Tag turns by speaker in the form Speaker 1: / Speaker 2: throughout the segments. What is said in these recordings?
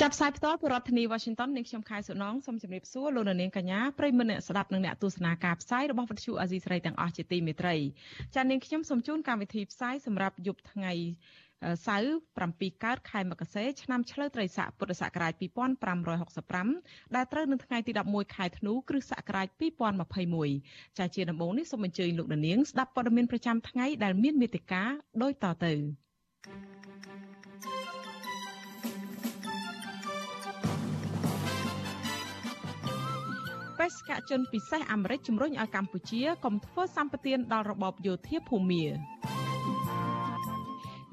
Speaker 1: ចាប់ផ្សាយផ្ទាល់ពីរដ្ឋធានី Washington នាងខ្ញុំខែសុណងសូមជម្រាបសួរលោកនាងកញ្ញាប្រិយមិត្តអ្នកស្ដាប់និងអ្នកទស្សនាការផ្សាយរបស់វិទ្យុអាស៊ីសេរីទាំងអស់ជាទីមេត្រីចា៎នាងខ្ញុំសូមជូនកម្មវិធីផ្សាយសម្រាប់យប់ថ្ងៃសៅរ៍7កើតខែមករាឆ្នាំឆ្លូវត្រីស័កពុទ្ធសករាជ2565ដែលត្រូវនៅថ្ងៃទី11ខែធ្នូគ្រិស្តសករាជ2021ចាជាដំបូងនេះសូមអញ្ជើញលោកនាងស្ដាប់ព័ត៌មានប្រចាំថ្ងៃដែលមានមេត្តាដូចតទៅ បេសកជនពិសេសអាមេរិកជំរុញឲ្យកម្ពុជាកុំធ្វើសម្បទានដល់របបយោធាភូមា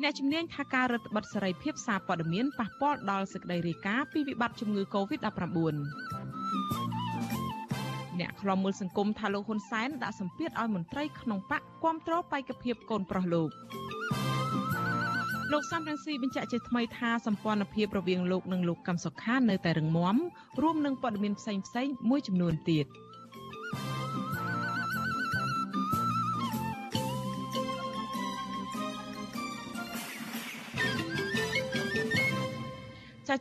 Speaker 1: អ្នកជំនាញថាការរដ្ឋបတ်សេរីភាពសារព័ត៌មានប៉ះពាល់ដល់សេចក្តីរាយការណ៍ពីវិបត្តិជំងឺ Covid-19 អ្នកខ្លំមើលសង្គមថាលោកហ៊ុនសែនដាក់សម្ពាធឲ្យមន្ត្រីក្នុងបកគ្រប់គ្រងបេក្ខភាពកូនប្រុសលោក លោកសំរងស៊ីបញ្ជាក់ជាថ្មីថាសម្ព័ន្ធភាពរវាងលោកនិងលោកកឹមសុខានៅតែរឹងមាំរួមនឹងព័ត៌មានផ្សេងៗមួយចំនួនទៀត។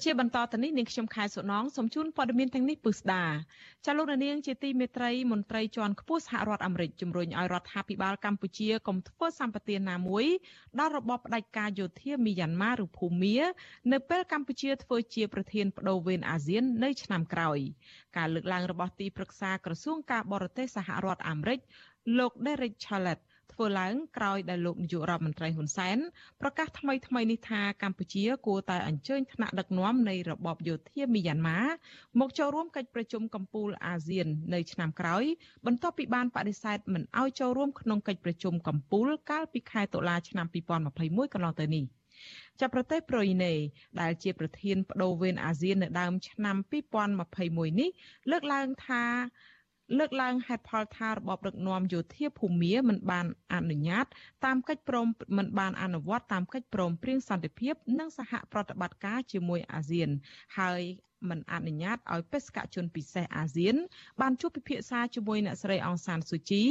Speaker 1: ជាបន្តទៅនេះនាងខ្ញុំខែសុណងសូមជូនព័ត៌មានទាំងនេះពឹស្ដាចាលោកនាងជាទីមេត្រីមន្ត្រីជាន់ខ្ពស់សហរដ្ឋអាមេរិកជំរុញឲ្យរដ្ឋាភិបាលកម្ពុជាកុំធ្វើសម្បទានណាមួយដល់របបផ្ដាច់ការយោធាមីយ៉ាន់ម៉ាឬភូមានៅពេលកម្ពុជាធ្វើជាប្រធានបដូវវេនអាស៊ាននៅឆ្នាំក្រោយការលើកឡើងរបស់ទីប្រឹក្សាក្រសួងការបរទេសសហរដ្ឋអាមេរិកលោក Derek Chollet ធ្វើឡើងក្រោយដែលលោកនាយករដ្ឋមន្ត្រីហ៊ុនសែនប្រកាសថ្មីថ្មីនេះថាកម្ពុជាគួរតែអញ្ជើញថ្នាក់ដឹកនាំនៃរបបយោធាមីយ៉ាន់ម៉ាមកចូលរួមកិច្ចប្រជុំកំពូលអាស៊ាននៅឆ្នាំក្រោយបន្ទាប់ពីបានបដិសេធមិនឲ្យចូលរួមក្នុងកិច្ចប្រជុំកំពូលកាលពីខែតុលាឆ្នាំ2021កន្លងទៅនេះចាប់ប្រទេសប្រូយណេដែលជាប្រធានបដូវវេនអាស៊ាននៅដើមឆ្នាំ2021នេះលើកឡើងថា លើកឡើងហេតុផលថារបបដឹកនាំយោធាភូមាមិនបានអនុញ្ញាតតាមកិច្ចព្រមមិនបានអនុវត្តតាមកិច្ចព្រមព្រៀងសន្តិភាព និងសហប្រតិបត្តិការជាមួយអាស៊ាន ហើយមិនអនុញ្ញាតឲ្យបេសកជនពិសេសអាស៊ាន បានជួបពិភាក្សាជាមួយអ្នកស្រីអង្សានស៊ូជី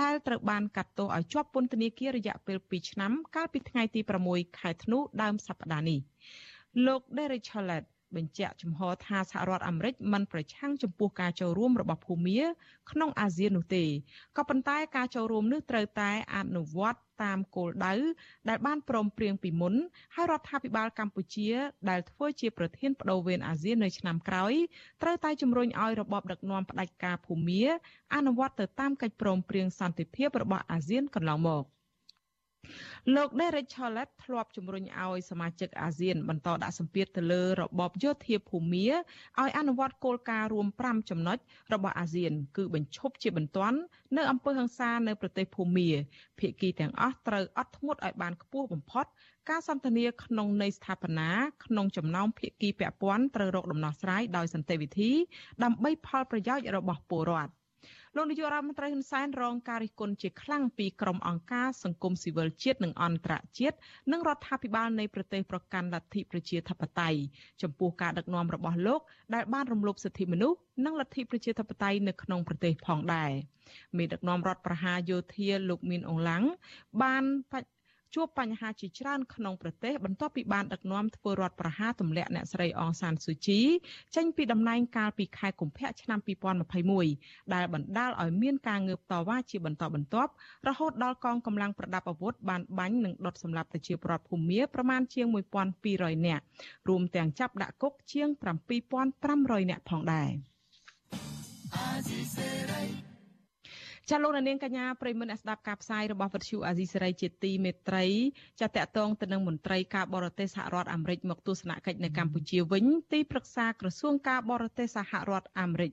Speaker 1: ដែលត្រូវបានកាត់ទោសឲ្យជាប់ពន្ធនាគាររយៈពេល2ឆ្នាំ កាលពីថ្ងៃទី6ខែធ្នូដើមសប្តាហ៍នេះលោក Derek Chollet បញ្ជាក់ចំហថាសហរដ្ឋអាមេរិកមិនប្រឆាំងចំពោះការចូលរួមរបស់ភូមាក្នុងអាស៊ាននោះទេក៏ប៉ុន្តែការចូលរួមនេះត្រូវតែអនុវត្តតាមគោលដៅដែលបានព្រមព្រៀងពីមុនហើយរដ្ឋាភិបាលកម្ពុជា ដែលធ្វើជាប្រធានបដូវវេនអាស៊ាននៅឆ្នាំក្រោយត្រូវតែជំរុញឲ្យរបបដឹកនាំផ្ដាច់ការភូមាអនុវត្តទៅតាមកិច្ចព្រមព្រៀងសន្តិភាពរបស់អាស៊ានកន្លងមក។ លោក Derek Chollet ធ្លាប់ជំរុញឲ្យសមាជិកអាស៊ានបន្តដាក់សម្ពាធទៅលើរបបយោធាភូមាឲ្យអនុវត្តគោលការណ៍រួម5ចំណុចរបស់អាស៊ាន គឺបញ្ឈប់ជាបន្ទាន់នៅអំពើហិង្សានៅប្រទេសភូមាភាគីទាំងអស់ត្រូវអត់ធ្មត់ឲ្យបានខ្ពស់បំផុតការសន្ទនាក្នុងនៃស្ថាបនាក្នុងចំណោមភាគីពាក់ព័ន្ធត្រូវរកដំណោះស្រាយដោយសន្តិវិធីដើម្បីផលប្រយោជន៍របស់ពលរដ្ឋ លោកនាយករដ្ឋមន្ត្រីហ៊ុនសែនរងការរិះគន់ជាខ្លាំងពីក្រុមអង្គការសង្គមស៊ីវិលជាតិនិងអន្តរជាតិនិងរដ្ឋាភិបាលនៃប្រទេសប្រកាន់លទ្ធិប្រជាធិបតេយ្យចំពោះការដឹកនាំរបស់លោកដែលបានរំលោភសិទ្ធិមនុស្សនិងលទ្ធិប្រជាធិបតេយ្យនៅក្នុងប្រទេសផងដែរមេដឹកនាំរដ្ឋប្រហារយោធាលោកមីនអងឡាំងបាន ជួបបញ្ហាជាច្រើនក្នុងប្រទេសបន្ទាប់ពីបានដឹកនាំធ្វើរដ្ឋប្រហារទម្លាក់អ្នកស្រីអងសានស៊ូជីចេញពីតំណែងកាលពីខែកុម្ភៈឆ្នាំ2021ដែលបណ្ដាលឲ្យមានការងើបតវ៉ាជាបន្តបន្ទាប់រហូតដល់កងកម្លាំងប្រដាប់អាវុធបានបាញ់និងដុតសម្លាប់ប្រជាពលរដ្ឋភូមាប្រមាណជាង1200នាក់រួមទាំងចាប់ដាក់គុកជាង7500នាក់ផងដែរ ចាលោកនាងកញ្ញាប្រិមមអ្នកស្ដាប់ការផ្សាយរបស់វិទ្យុអាស៊ីសេរីជាទីមេត្រីចាតកតងទៅនឹងមន្ត្រីការបរទេសសហរដ្ឋអាមេរិកមកទស្សនកិច្ចនៅកម្ពុជាវិញទីប្រឹក្សាក្រសួងការបរទេសសហរដ្ឋអាមេរិក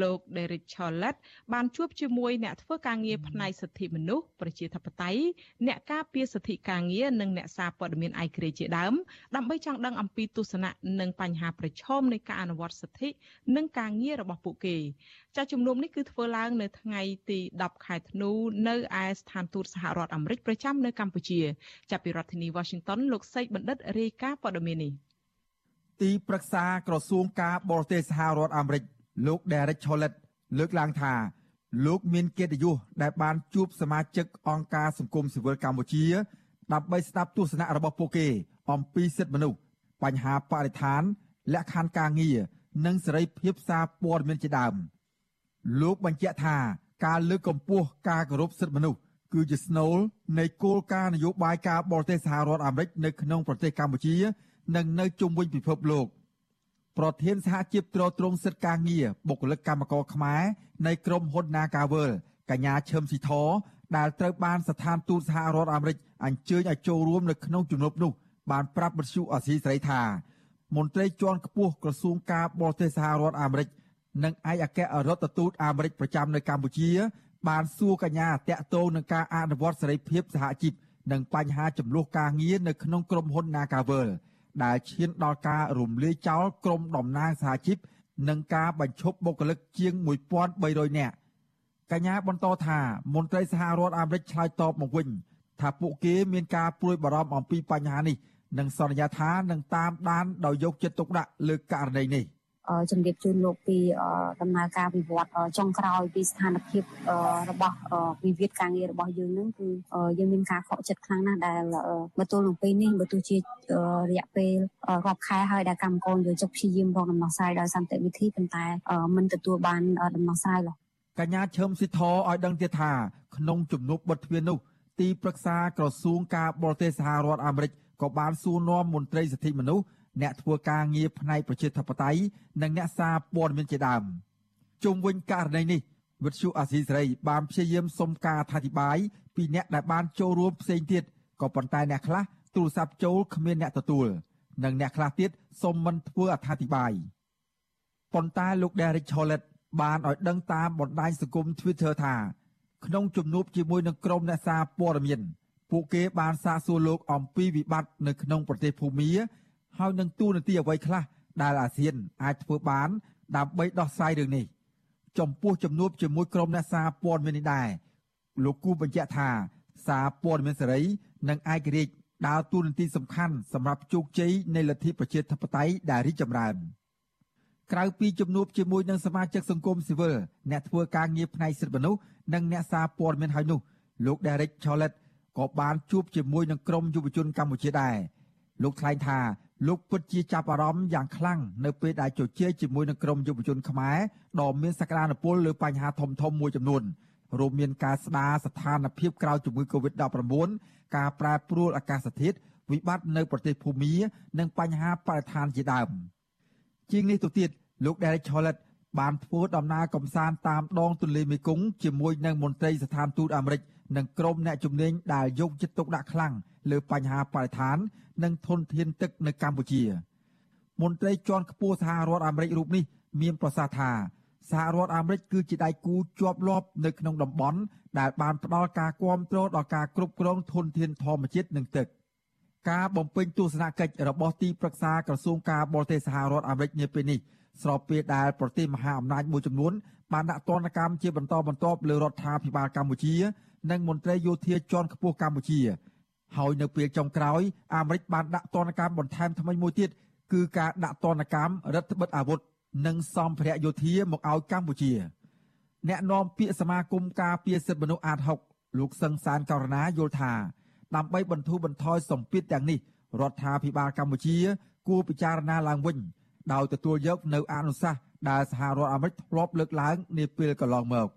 Speaker 1: លោក Derek Chollet បានជួបជាមួយអ្នកធ្វើការងារផ្នែកសិទ្ធិមនុស្សប្រជាធិបតេយ្យអ្នកការពារសិទ្ធិការងារនិងអ្នកសារព័ត៌មានឯករាជ្យជាដើមដើម្បីចង់ដឹងអំពីទស្សនៈនិងបញ្ហាប្រឈមនៃការអនុវត្តសិទ្ធិនិងការងាររបស់ពួកគេចាជំនុំនេះគឺធ្វើឡើងនៅថ្ងៃទី10ខែធ្នូនៅឯស្ថានទូតសហរដ្ឋអាមេរិកប្រចាំនៅកម្ពុជាចាប់ពីរដ្ឋធានី Washington លោកសេកបណ្ឌិតរាយការណ៍ព័ត៌មាននេះ
Speaker 2: ទីប្រឹក្សាក្រសួងការបរទេសសហរដ្ឋអាមេរិកលោក Derek Chollet លើកឡើងថាលោកមានកិត្តិយសដែលបានជួបសមាជិកអង្គការសង្គមស៊ីវិលកម្ពុជា ដើម្បីស្ដាប់ទស្សនៈរបស់ពួកគេអំពីសិទ្ធិមនុស្សបញ្ហាបរិស្ថាន លក្ខខណ្ឌការងារនិងសេរីភាពសារព័ត៌មានជាដើមលោកបញ្ជាក់ថា ការលើកកម្ពស់ការគោរពសិទ្ធិមនុស្សគឺជាស្នូលនៃគោលការណ៍នយោបាយការបរទេសសហរដ្ឋអាមេរិកនៅក្នុងប្រទេសកម្ពុជា និងនៅជុំវិញពិភពលោកប្រធានសហជីពត្រួតត្រងសិទ្ធិការងារបុគ្គលិកកម្មករខ្មែរនៃក្រុមហ៊ុន Nagavel កញ្ញាឈឹមស៊ីធដែលត្រូវបានស្ថានទូតសហរដ្ឋអាមេរិកអញ្ជើញឲ្យចូលរួមនៅក្នុងជំនួបនោះបានប្រាប់បទសុអសីស្រីថាមន្ត្រីជាន់ខ្ពស់ក្រសួងការបរទេសសហរដ្ឋអាមេរិក និងឯកអគ្គរដ្ឋទូតអាមេរិកប្រចាំនៅកម្ពុជា បានសួរកញ្ញាតាក់ទងនឹងការអនុវត្តសេរីភាពសហជីពនិងបញ្ហាចំនួនការងារនៅក្នុងក្រុមហ៊ុន Nagavel ដែលឈានដល់ការរំលាយចោលក្រុមតំណាងសហជីពនិងការបញ្ឈប់បុគ្គលិកជាង1300នាក់កញ្ញាបន្តថាមន្ត្រីសហរដ្ឋអាមេរិកឆ្លើយតបមកវិញថាពួកគេមានការព្រួយបារម្ភអំពីបញ្ហានេះនិងសន្យាថានឹងតាមដានដោយយកចិត្តទុកដាក់លើករណីនេះ។
Speaker 3: ជំរាបជូនលោកពីដំណើរការវិវត្តចុងក្រោយពីស្ថានភាពរបស់វិវាទការងាររបស់យើងនឹងគឺយើងមានការខកចិត្តខ្លាំងណាស់ដែលមកទល់នឹងពេលនេះបើទោះជារយៈពេលរាប់ខែហើយដែលកម្មករយកចុកព្យាយាមរកដំណោះស្រាយដោយសន្តិវិធីប៉ុន្តែមិនទទួលបានដំណោះស្រាយឡើ
Speaker 2: យកញ្ញាឈឹមស៊ីធឲ្យដឹងទៀតថាក្នុងជំនួបបិទទ្វារនោះទីប្រឹក្សាក្រសួងការបរទេសសហរដ្ឋអាមេរិកក៏បានសួរនាំមន្ត្រីសិទ្ធិមនុស្ស អ្នកធ្វើការងារផ្នែកប្រជាធិបតេយ្យនិងអ្នកសារព័ត៌មានជាដើមជុំវិញករណីនេះវិទ្យុអាស៊ីសេរីបានព្យាយាមសុំការអធិប្បាយពីអ្នកដែលបានចូលរួមផ្សេងទៀតក៏ប៉ុន្តែអ្នកខ្លះទូរស័ព្ទចូលគ្មានអ្នកទទួលនិងអ្នកខ្លះទៀតសុំមិនធ្វើអធិប្បាយប៉ុន្តែលោក Derek Chollet បានឲ្យដឹងតាមបណ្ដាញសង្គម Twitter ថា ក្នុងជំនួបជាមួយនឹងក្រុមអ្នកសារព័ត៌មាន ពួកគេបានសាកសួរលោកអំពីវិបត្តិនៅក្នុងប្រទេសភូមា ហើយនឹងទូនាទីអ្វីខ្លះដែលអាស៊ានអាចធ្វើបានដើម្បីដោះស្រាយរឿងនេះចំពោះជំនួបជាមួយក្រុមអ្នកសារព័ត៌មាននេះដែរលោកគូបញ្ជាក់ថាសារព័ត៌មានសេរីនិងឯករាជ្យដើរតួនាទីសំខាន់សម្រាប់ជោគជ័យនៃលទ្ធិប្រជាធិបតេយ្យដែលរីកចម្រើនក្រៅពីជំនួបជាមួយនឹងសមាជិកសង្គមស៊ីវិលអ្នកធ្វើការងារផ្នែកសិទ្ធិមនុស្សនិងអ្នកសារព័ត៌មានហើយនោះលោក Derek Chollet ក៏បានជួបជាមួយនឹងក្រុមយុវជនកម្ពុជាដែរលោកថ្លែងថា លោកពិតជាចាប់អារម្មណ៍យ៉ាងខ្លាំងនៅពេលដែលជជែកជាមួយនឹងក្រុមយុវជនខ្មែរដ៏មានសក្តានុពលលើបញ្ហាធំធំមួយចំនួនរួមមានការស្ដារស្ថានភាពក្រោយជំងឺ Covid-19 ការប្រែប្រួលអាកាសធាតុវិបត្តិនៅប្រទេសភូមា និងបញ្ហាបរិស្ថានជាដើមជាងនេះទៅទៀតលោក Derek Chollet បានធ្វើដំណើរកំសាន្តតាមដងទន្លេមេគង្គជាមួយនឹងមន្ត្រីស្ថានទូតអាមេរិក និងក្រុមអ្នកជំនាញដែលយកចិត្តទុកដាក់ខ្លាំងលើបញ្ហាបរិស្ថាន និងធនធានទឹកនៅកម្ពុជាមន្ត្រីជាន់ខ្ពស់សហរដ្ឋអាមេរិករូបនេះមានប្រសាសន៍ថាសហរដ្ឋអាមេរិកគឺជាដៃគូជាប់លាប់នៅក្នុងតំបន់ដែលបានផ្ដល់ការគ្រប់គ្រងដល់ការគ្រប់គ្រងធនធានធម្មជាតិនិងទឹកការបំពេញទស្សនកិច្ចរបស់ទីប្រឹក្សាក្រសួងការបរទេសសហរដ្ឋអាមេរិកនាពេលនេះស្របពេលដែលប្រទេសមហាអំណាចមួយចំនួនបានដាក់ទណ្ឌកម្មជាបន្តបន្ទាប់លើរដ្ឋាភិបាលកម្ពុជា និងមន្ត្រីយោធាជាន់ខ្ពស់កម្ពុជា ហើយនៅពេលចុងក្រោយអាមេរិកបានដាក់ទណ្ឌកម្មបន្ថែមថ្មីមួយទៀតគឺការដាក់ទណ្ឌកម្មរដ្ឋបិទអាវុធនិងសម្ភារៈយោធាមកឲ្យកម្ពុជា អ្នកនាំពាក្យសមាគមការពារសិទ្ធិមនុស្សអាត6លោកសឹងសានករណាយល់ថាដើម្បីបន្ធូរបន្ថយសម្ពាធទាំងនេះរដ្ឋាភិបាលកម្ពុជា គួរពិចារណាឡើងវិញដោយទទួលយកនៅអនុសាសន៍ដែលសហរដ្ឋអាមេរិកធ្លាប់លើកឡើងនាពេលកន្លងមក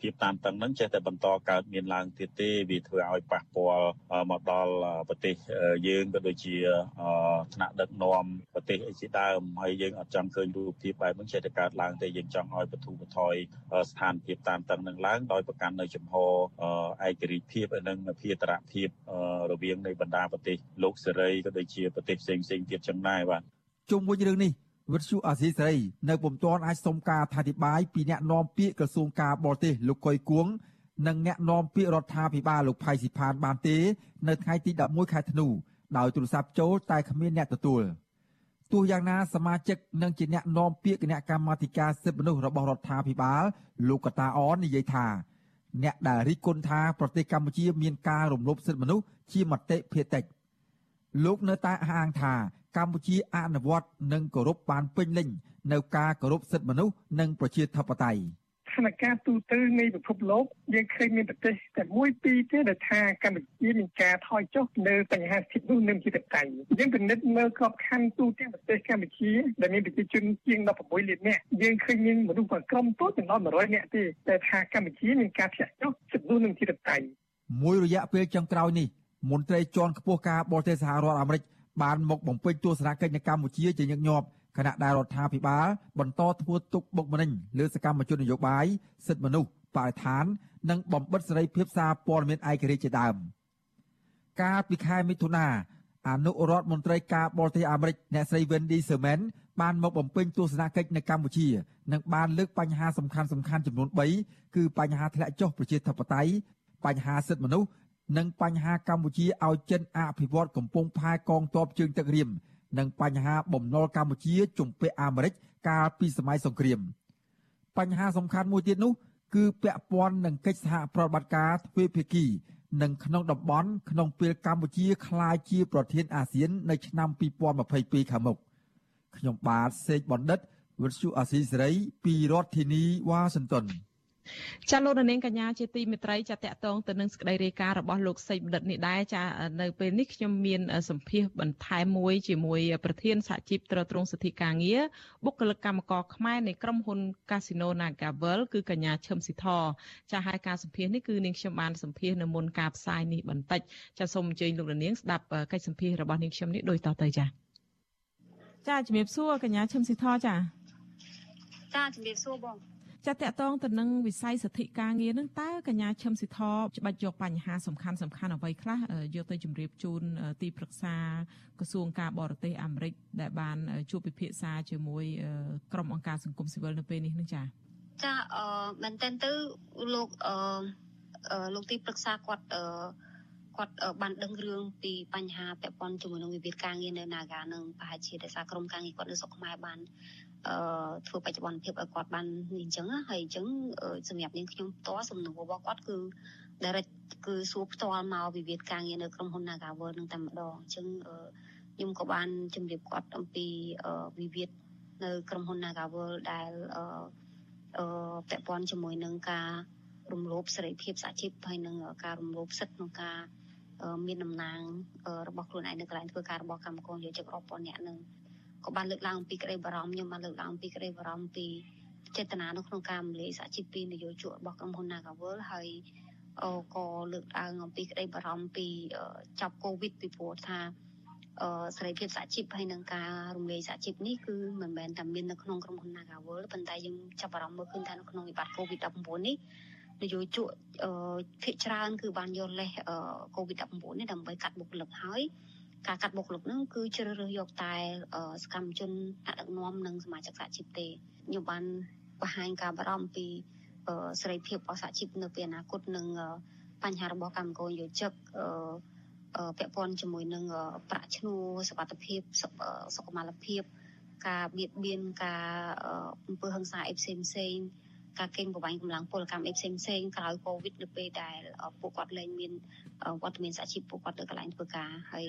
Speaker 4: ភាពតានតឹងហ្នឹងចេះតែបន្តកើតមានឡើងទៀតទេវាធ្វើឲ្យប៉ះពាល់មកដល់ប្រទេសយើងក៏ដូចជាថ្នាក់ដឹកនាំប្រទេសអីជាដើមហើយយើងអត់ចង់ឃើញរូបភាពបែបហ្នឹងចេះតែកើតឡើងទេយើងចង់ឲ្យបទុបថយស្ថានភាពតានតឹងនឹងឡើងដោយប្រកាន់នៅចំហឯករាជ្យភាពនិងភាតរភាពរវាងនៃបណ្ដាប្រទេសលោកសេរីក៏ដូចជាប្រទេសផ្សេងផ្សេងទៀតចឹងដែរបាទ
Speaker 2: ជុំវិញរឿងនេះ វិទ្យុអាស៊ីសេរីនៅពុំទាន់អាចសុំការអធិប្បាយពីអ្នកនាំពាក្យក្រសួងការបរទេសលោកកុយគួងនិងអ្នកនាំពាក្យរដ្ឋាភិបាលលោកផៃស៊ីផានបានទេ នៅថ្ងៃទី11ខែធ្នូដោយទូរស័ព្ទចូលតែគ្មានអ្នកទទួលទោះយ៉ាងណាសមាជិកនិងជាអ្នកនាំពាក្យគណៈកម្មាធិការសិទ្ធិមនុស្សរបស់រដ្ឋាភិបាលលោកកតាអននិយាយថា អ្នកដែលរិះគន់ថាប្រទេសកម្ពុជាមានការរំលោភសិទ្ធិមនុស្សជាមតិភាគតិចលោកនៅតែអះអាងថាកម្ពុជាអនុវត្តនិងគោរពបានពេញលេញនៅការគោរពសិទ្ធិមនុស្សនិងប្រជាធិបតេយ្យ
Speaker 5: ស្ថានភាពទូទៅនៃពិភពលោកយើងឃើញមានប្រទេសតែមួយពីរទេដែលថាកម្ពុជាមានការថយចុះនៅបញ្ហាសិទ្ធិនោះនិងជាតិតៃយើងពិនិត្យមើលក្របខ័ណ្ឌទូទាំងប្រទេសកម្ពុជាដែលមានប្រជាជនជាង16លាននាក់យើងឃើញមានមនុស្សក្រុមតូចចន្លោះ100នាក់ទេតែថាកម្ពុជាមានការធ្លាក់ចុះសិទ្ធិនោះនិងជាតិតៃ
Speaker 2: មួយរយៈពេលចុងក្រោយនេះមន្ត្រីជាន់ខ្ពស់ការបរទេសសហរដ្ឋអាមេរិក បានមកបំពេញទស្សនកិច្ចនៅកម្ពុជាជាញឹកញាប់គណៈដែលរដ្ឋាភិបាលបន្តធ្វើទុកបុកម្នេញលើសកម្មជននយោបាយសិទ្ធិមនុស្សបរិស្ថាន និងបំបិតសេរីភាពសារព័ត៌មានឯករាជ្យជាដើមកាលពីខែមិថុនាអនុរដ្ឋមន្ត្រីការបរទេសអាមេរិកអ្នកស្រី Wendy Sherman បានមកបំពេញទស្សនកិច្ចនៅកម្ពុជានិងបានលើកបញ្ហាសំខាន់សំខាន់ចំនួន3គឺបញ្ហាធ្លាក់ចុះប្រជាធិបតេយ្យបញ្ហាសិទ្ធិមនុស្ស និងបញ្ហាកម្ពុជាឲ្យចិនអភិវឌ្ឍកំពង់ផែកងទ័ពជើងទឹករៀមនិងបញ្ហាបំណុលកម្ពុជាជំពាក់អាមេរិកកាលពីសម័យសង្គ្រាម បញ្ហាសំខាន់មួយទៀតនោះ គឺពាក់ព័ន្ធនឹងកិច្ចសហប្រតិបត្តិការទ្វេភាគីនិងក្នុងតំបន់ក្នុងពេលកម្ពុជាក្លាយជាប្រធានអាស៊ាន នៅឆ្នាំ2022ខាងមុខខ្ញុំបាទសេកបណ្ឌិតវិទ្យុអាស៊ីសេរីពីរដ្ឋធានីវ៉ាស៊ីនតោន
Speaker 1: ចាលោកនាងកញ្ញាជាទីមេត្រីចាតកតងទៅនឹងសេចក្តីរាយការណ៍របស់លោកសេចបណ្ឌិតនេះដែរចានៅពេលនេះខ្ញុំមានសម្ភាសបន្ថែមមួយជាមួយប្រធានសហជីពត្រួតត្រងសិទ្ធិការងារបុគ្គលិកកម្មករខ្មែរនៃក្រុមហ៊ុន Casino Nagavel គឺកញ្ញាឈឹមស៊ីធចាហើយការសម្ភាសនេះគឺនាងខ្ញុំបានសម្ភាសនៅមុនការផ្សាយនេះបន្តិចចាសូមអញ្ជើញលោកនាងស្ដាប់កិច្ចសម្ភាសរបស់នាងខ្ញុំនេះដូចតទៅចាចាជំរាបសួរកញ្ញាឈឹមស៊ីធចា
Speaker 3: ចាជំរាបសួរបង
Speaker 1: ចាតកតងទៅនឹងវិស័យសិទ្ធិការងារនឹងតើកញ្ញាឈឹមសិទ្ធច្បាច់យកបញ្ហាសំខាន់សំខាន់អ្វីខ្លះយកទៅជម្រាបជូនទីប្រឹក្សាក្រសួងការបរទេសអាមេរិកដែលបានជួបពិភាក្សាជាមួយក្រុមអង្គការសង្គមស៊ីវិលនៅពេលនេះនឹងចា
Speaker 3: ចាអឺមែនតើទៅលោកអឺលោកទីប្រឹក្សាគាត់អឺគាត់បានដឹងរឿងពីបញ្ហាពាក់ព័ន្ធជាមួយនឹងវិវាទការងារនៅ Naga នឹងប្រហែលជាដោយសារក្រុមការងារគាត់នៅស្រុកខ្មែរបាន អឺធ្វើបច្ចុប្បន្នភាពឲ្យគាត់បានអញ្ចឹងហើយអញ្ចឹងសម្រាប់នាងខ្ញុំផ្ទាល់សំណួររបស់គាត់គឺ direct គឺសួរផ្ទាល់មកវិវាទការងារនៅក្រុមហ៊ុន Nagaworld នឹងតែម្ដងអញ្ចឹងខ្ញុំក៏បានជម្រាបគាត់អំពីវិវាទនៅក្រុមហ៊ុន Nagaworld ដែលអឺពាក់ព័ន្ធជាមួយនឹងការរំលោភសេរីភាពសហជីពហើយនឹងការរំលោភសិទ្ធិក្នុងការមានតំណែងរបស់ខ្លួនឯងនៅកន្លែងធ្វើការរបស់កម្មករយោជករាប់ពាន់នាក់នឹង ក៏បានលើកឡើងអំពីក្តីបារម្ភខ្ញុំបានលើកឡើងអំពីក្តីបារម្ភពីចេតនានៅក្នុងការរំលាយសហជីពពីនយោជករបស់ក្រុមហ៊ុន Nagawal ហើយក៏លើកឡើងអំពីក្តីបារម្ភពីចាប់កូវីដពីព្រោះថាអឺសេរីភាពសហជីពហើយនឹងការរំលាយសហជីពនេះគឺមិនមែនតែមាននៅក្នុងក្រុមហ៊ុន Nagawal ប៉ុន្តែយើងចាប់អារម្មណ៍មើលឃើញថានៅក្នុងវិបត្តិ COVID-19 នេះនយោជកភាគច្រើនគឺបានយកលេស COVID-19 នេះដើម្បីកាត់បុគ្គលិកហើយ ការកាត់បុគ្គលិកហ្នឹងគឺជ្រើសរើសយកតែសកម្មជនថ្នាក់ដឹកនាំនិងសមាជិកសហជីពទេខ្ញុំបានបង្ហាញការបារម្ភពីសេរីភាពរបស់សហជីពនៅពេលអនាគតនិងបញ្ហារបស់កម្មករយោជិកពាក់ព័ន្ធជាមួយនឹងប្រាក់ឈ្នួលសុខភាពសុខុមាលភាពការបៀតបៀនការអំពើហិង្សាអីផ្សេងផ្សេងការកេងប្រវ័ញ្ចកម្លាំងពលកម្មអីផ្សេងផ្សេងក្រោយកូវីដនៅពេលដែលពួកគាត់លែងមានវត្តមានសហជីពពួកគាត់នៅកន្លែងធ្វើការហើយ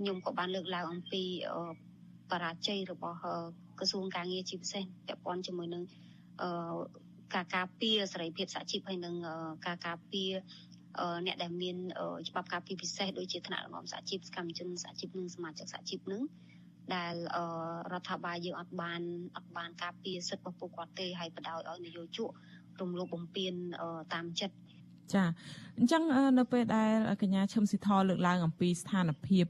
Speaker 3: ខ្ញុំក៏បានលើកឡើងអំពីបរាជ័យរបស់ក្រសួងការងារជាពិសេសពាក់ព័ន្ធជាមួយនឹងការការពារសេរីភាពសហជីពហើយនឹងការការពារអ្នកដែលមានច្បាប់ការពារពិសេសដូចជាថ្នាក់ដឹកនាំសហជីពសកម្មជនសហជីពនិងសមាជិកសហជីពនឹងដែលរដ្ឋាភិបាលយើងអត់បានអត់បានការពារសិទ្ធិរបស់ពួកគាត់ទេហើយបដោយឲ្យនយោជករំលោភបំពានតាមចិត្ត
Speaker 1: ចាអញ្ចឹងនៅពេលដែលកញ្ញាឈឹមស៊ីធលើកឡើងអំពីស្ថានភាព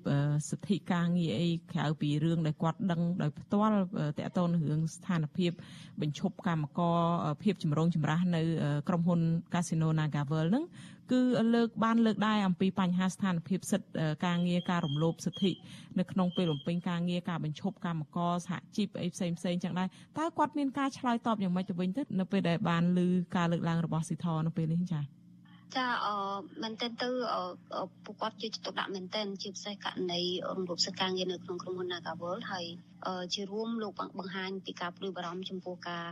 Speaker 1: សិទ្ធិការងារអីក្រៅពីរឿងដែលគាត់ដឹងដោយផ្ទាល់តកតនរឿងស្ថានភាពបញ្ឈប់កម្មករភាពចម្រូងចម្រាសនៅក្រុមហ៊ុន Casino Nagavel ហ្នឹងគឺលើកបានលើកដែរអំពីបញ្ហាស្ថានភាពសិទ្ធិការងារការរំលោភសិទ្ធិនៅក្នុងពេលបំពេញការងារការបញ្ឈប់កម្មករសហជីពអីផ្សេងផ្សេងចឹងដែរតើគាត់មានការឆ្លើយតបយ៉ាងម៉េចទៅវិញទៅនៅពេលដែលបានលើការលើកឡើងរបស់ស៊ីធនៅពេលនេះចា៎
Speaker 3: ចាអឺមែនតើទៅពួកគាត់ជាទុកដាក់មែនតើជាពិសេសករណីរំលោភសិទ្ធិការងារនៅក្នុងក្រុមហ៊ុន Nagawal ហើយជារួមលោកបង្ហាញពីការព្រួយបារម្ភចំពោះការ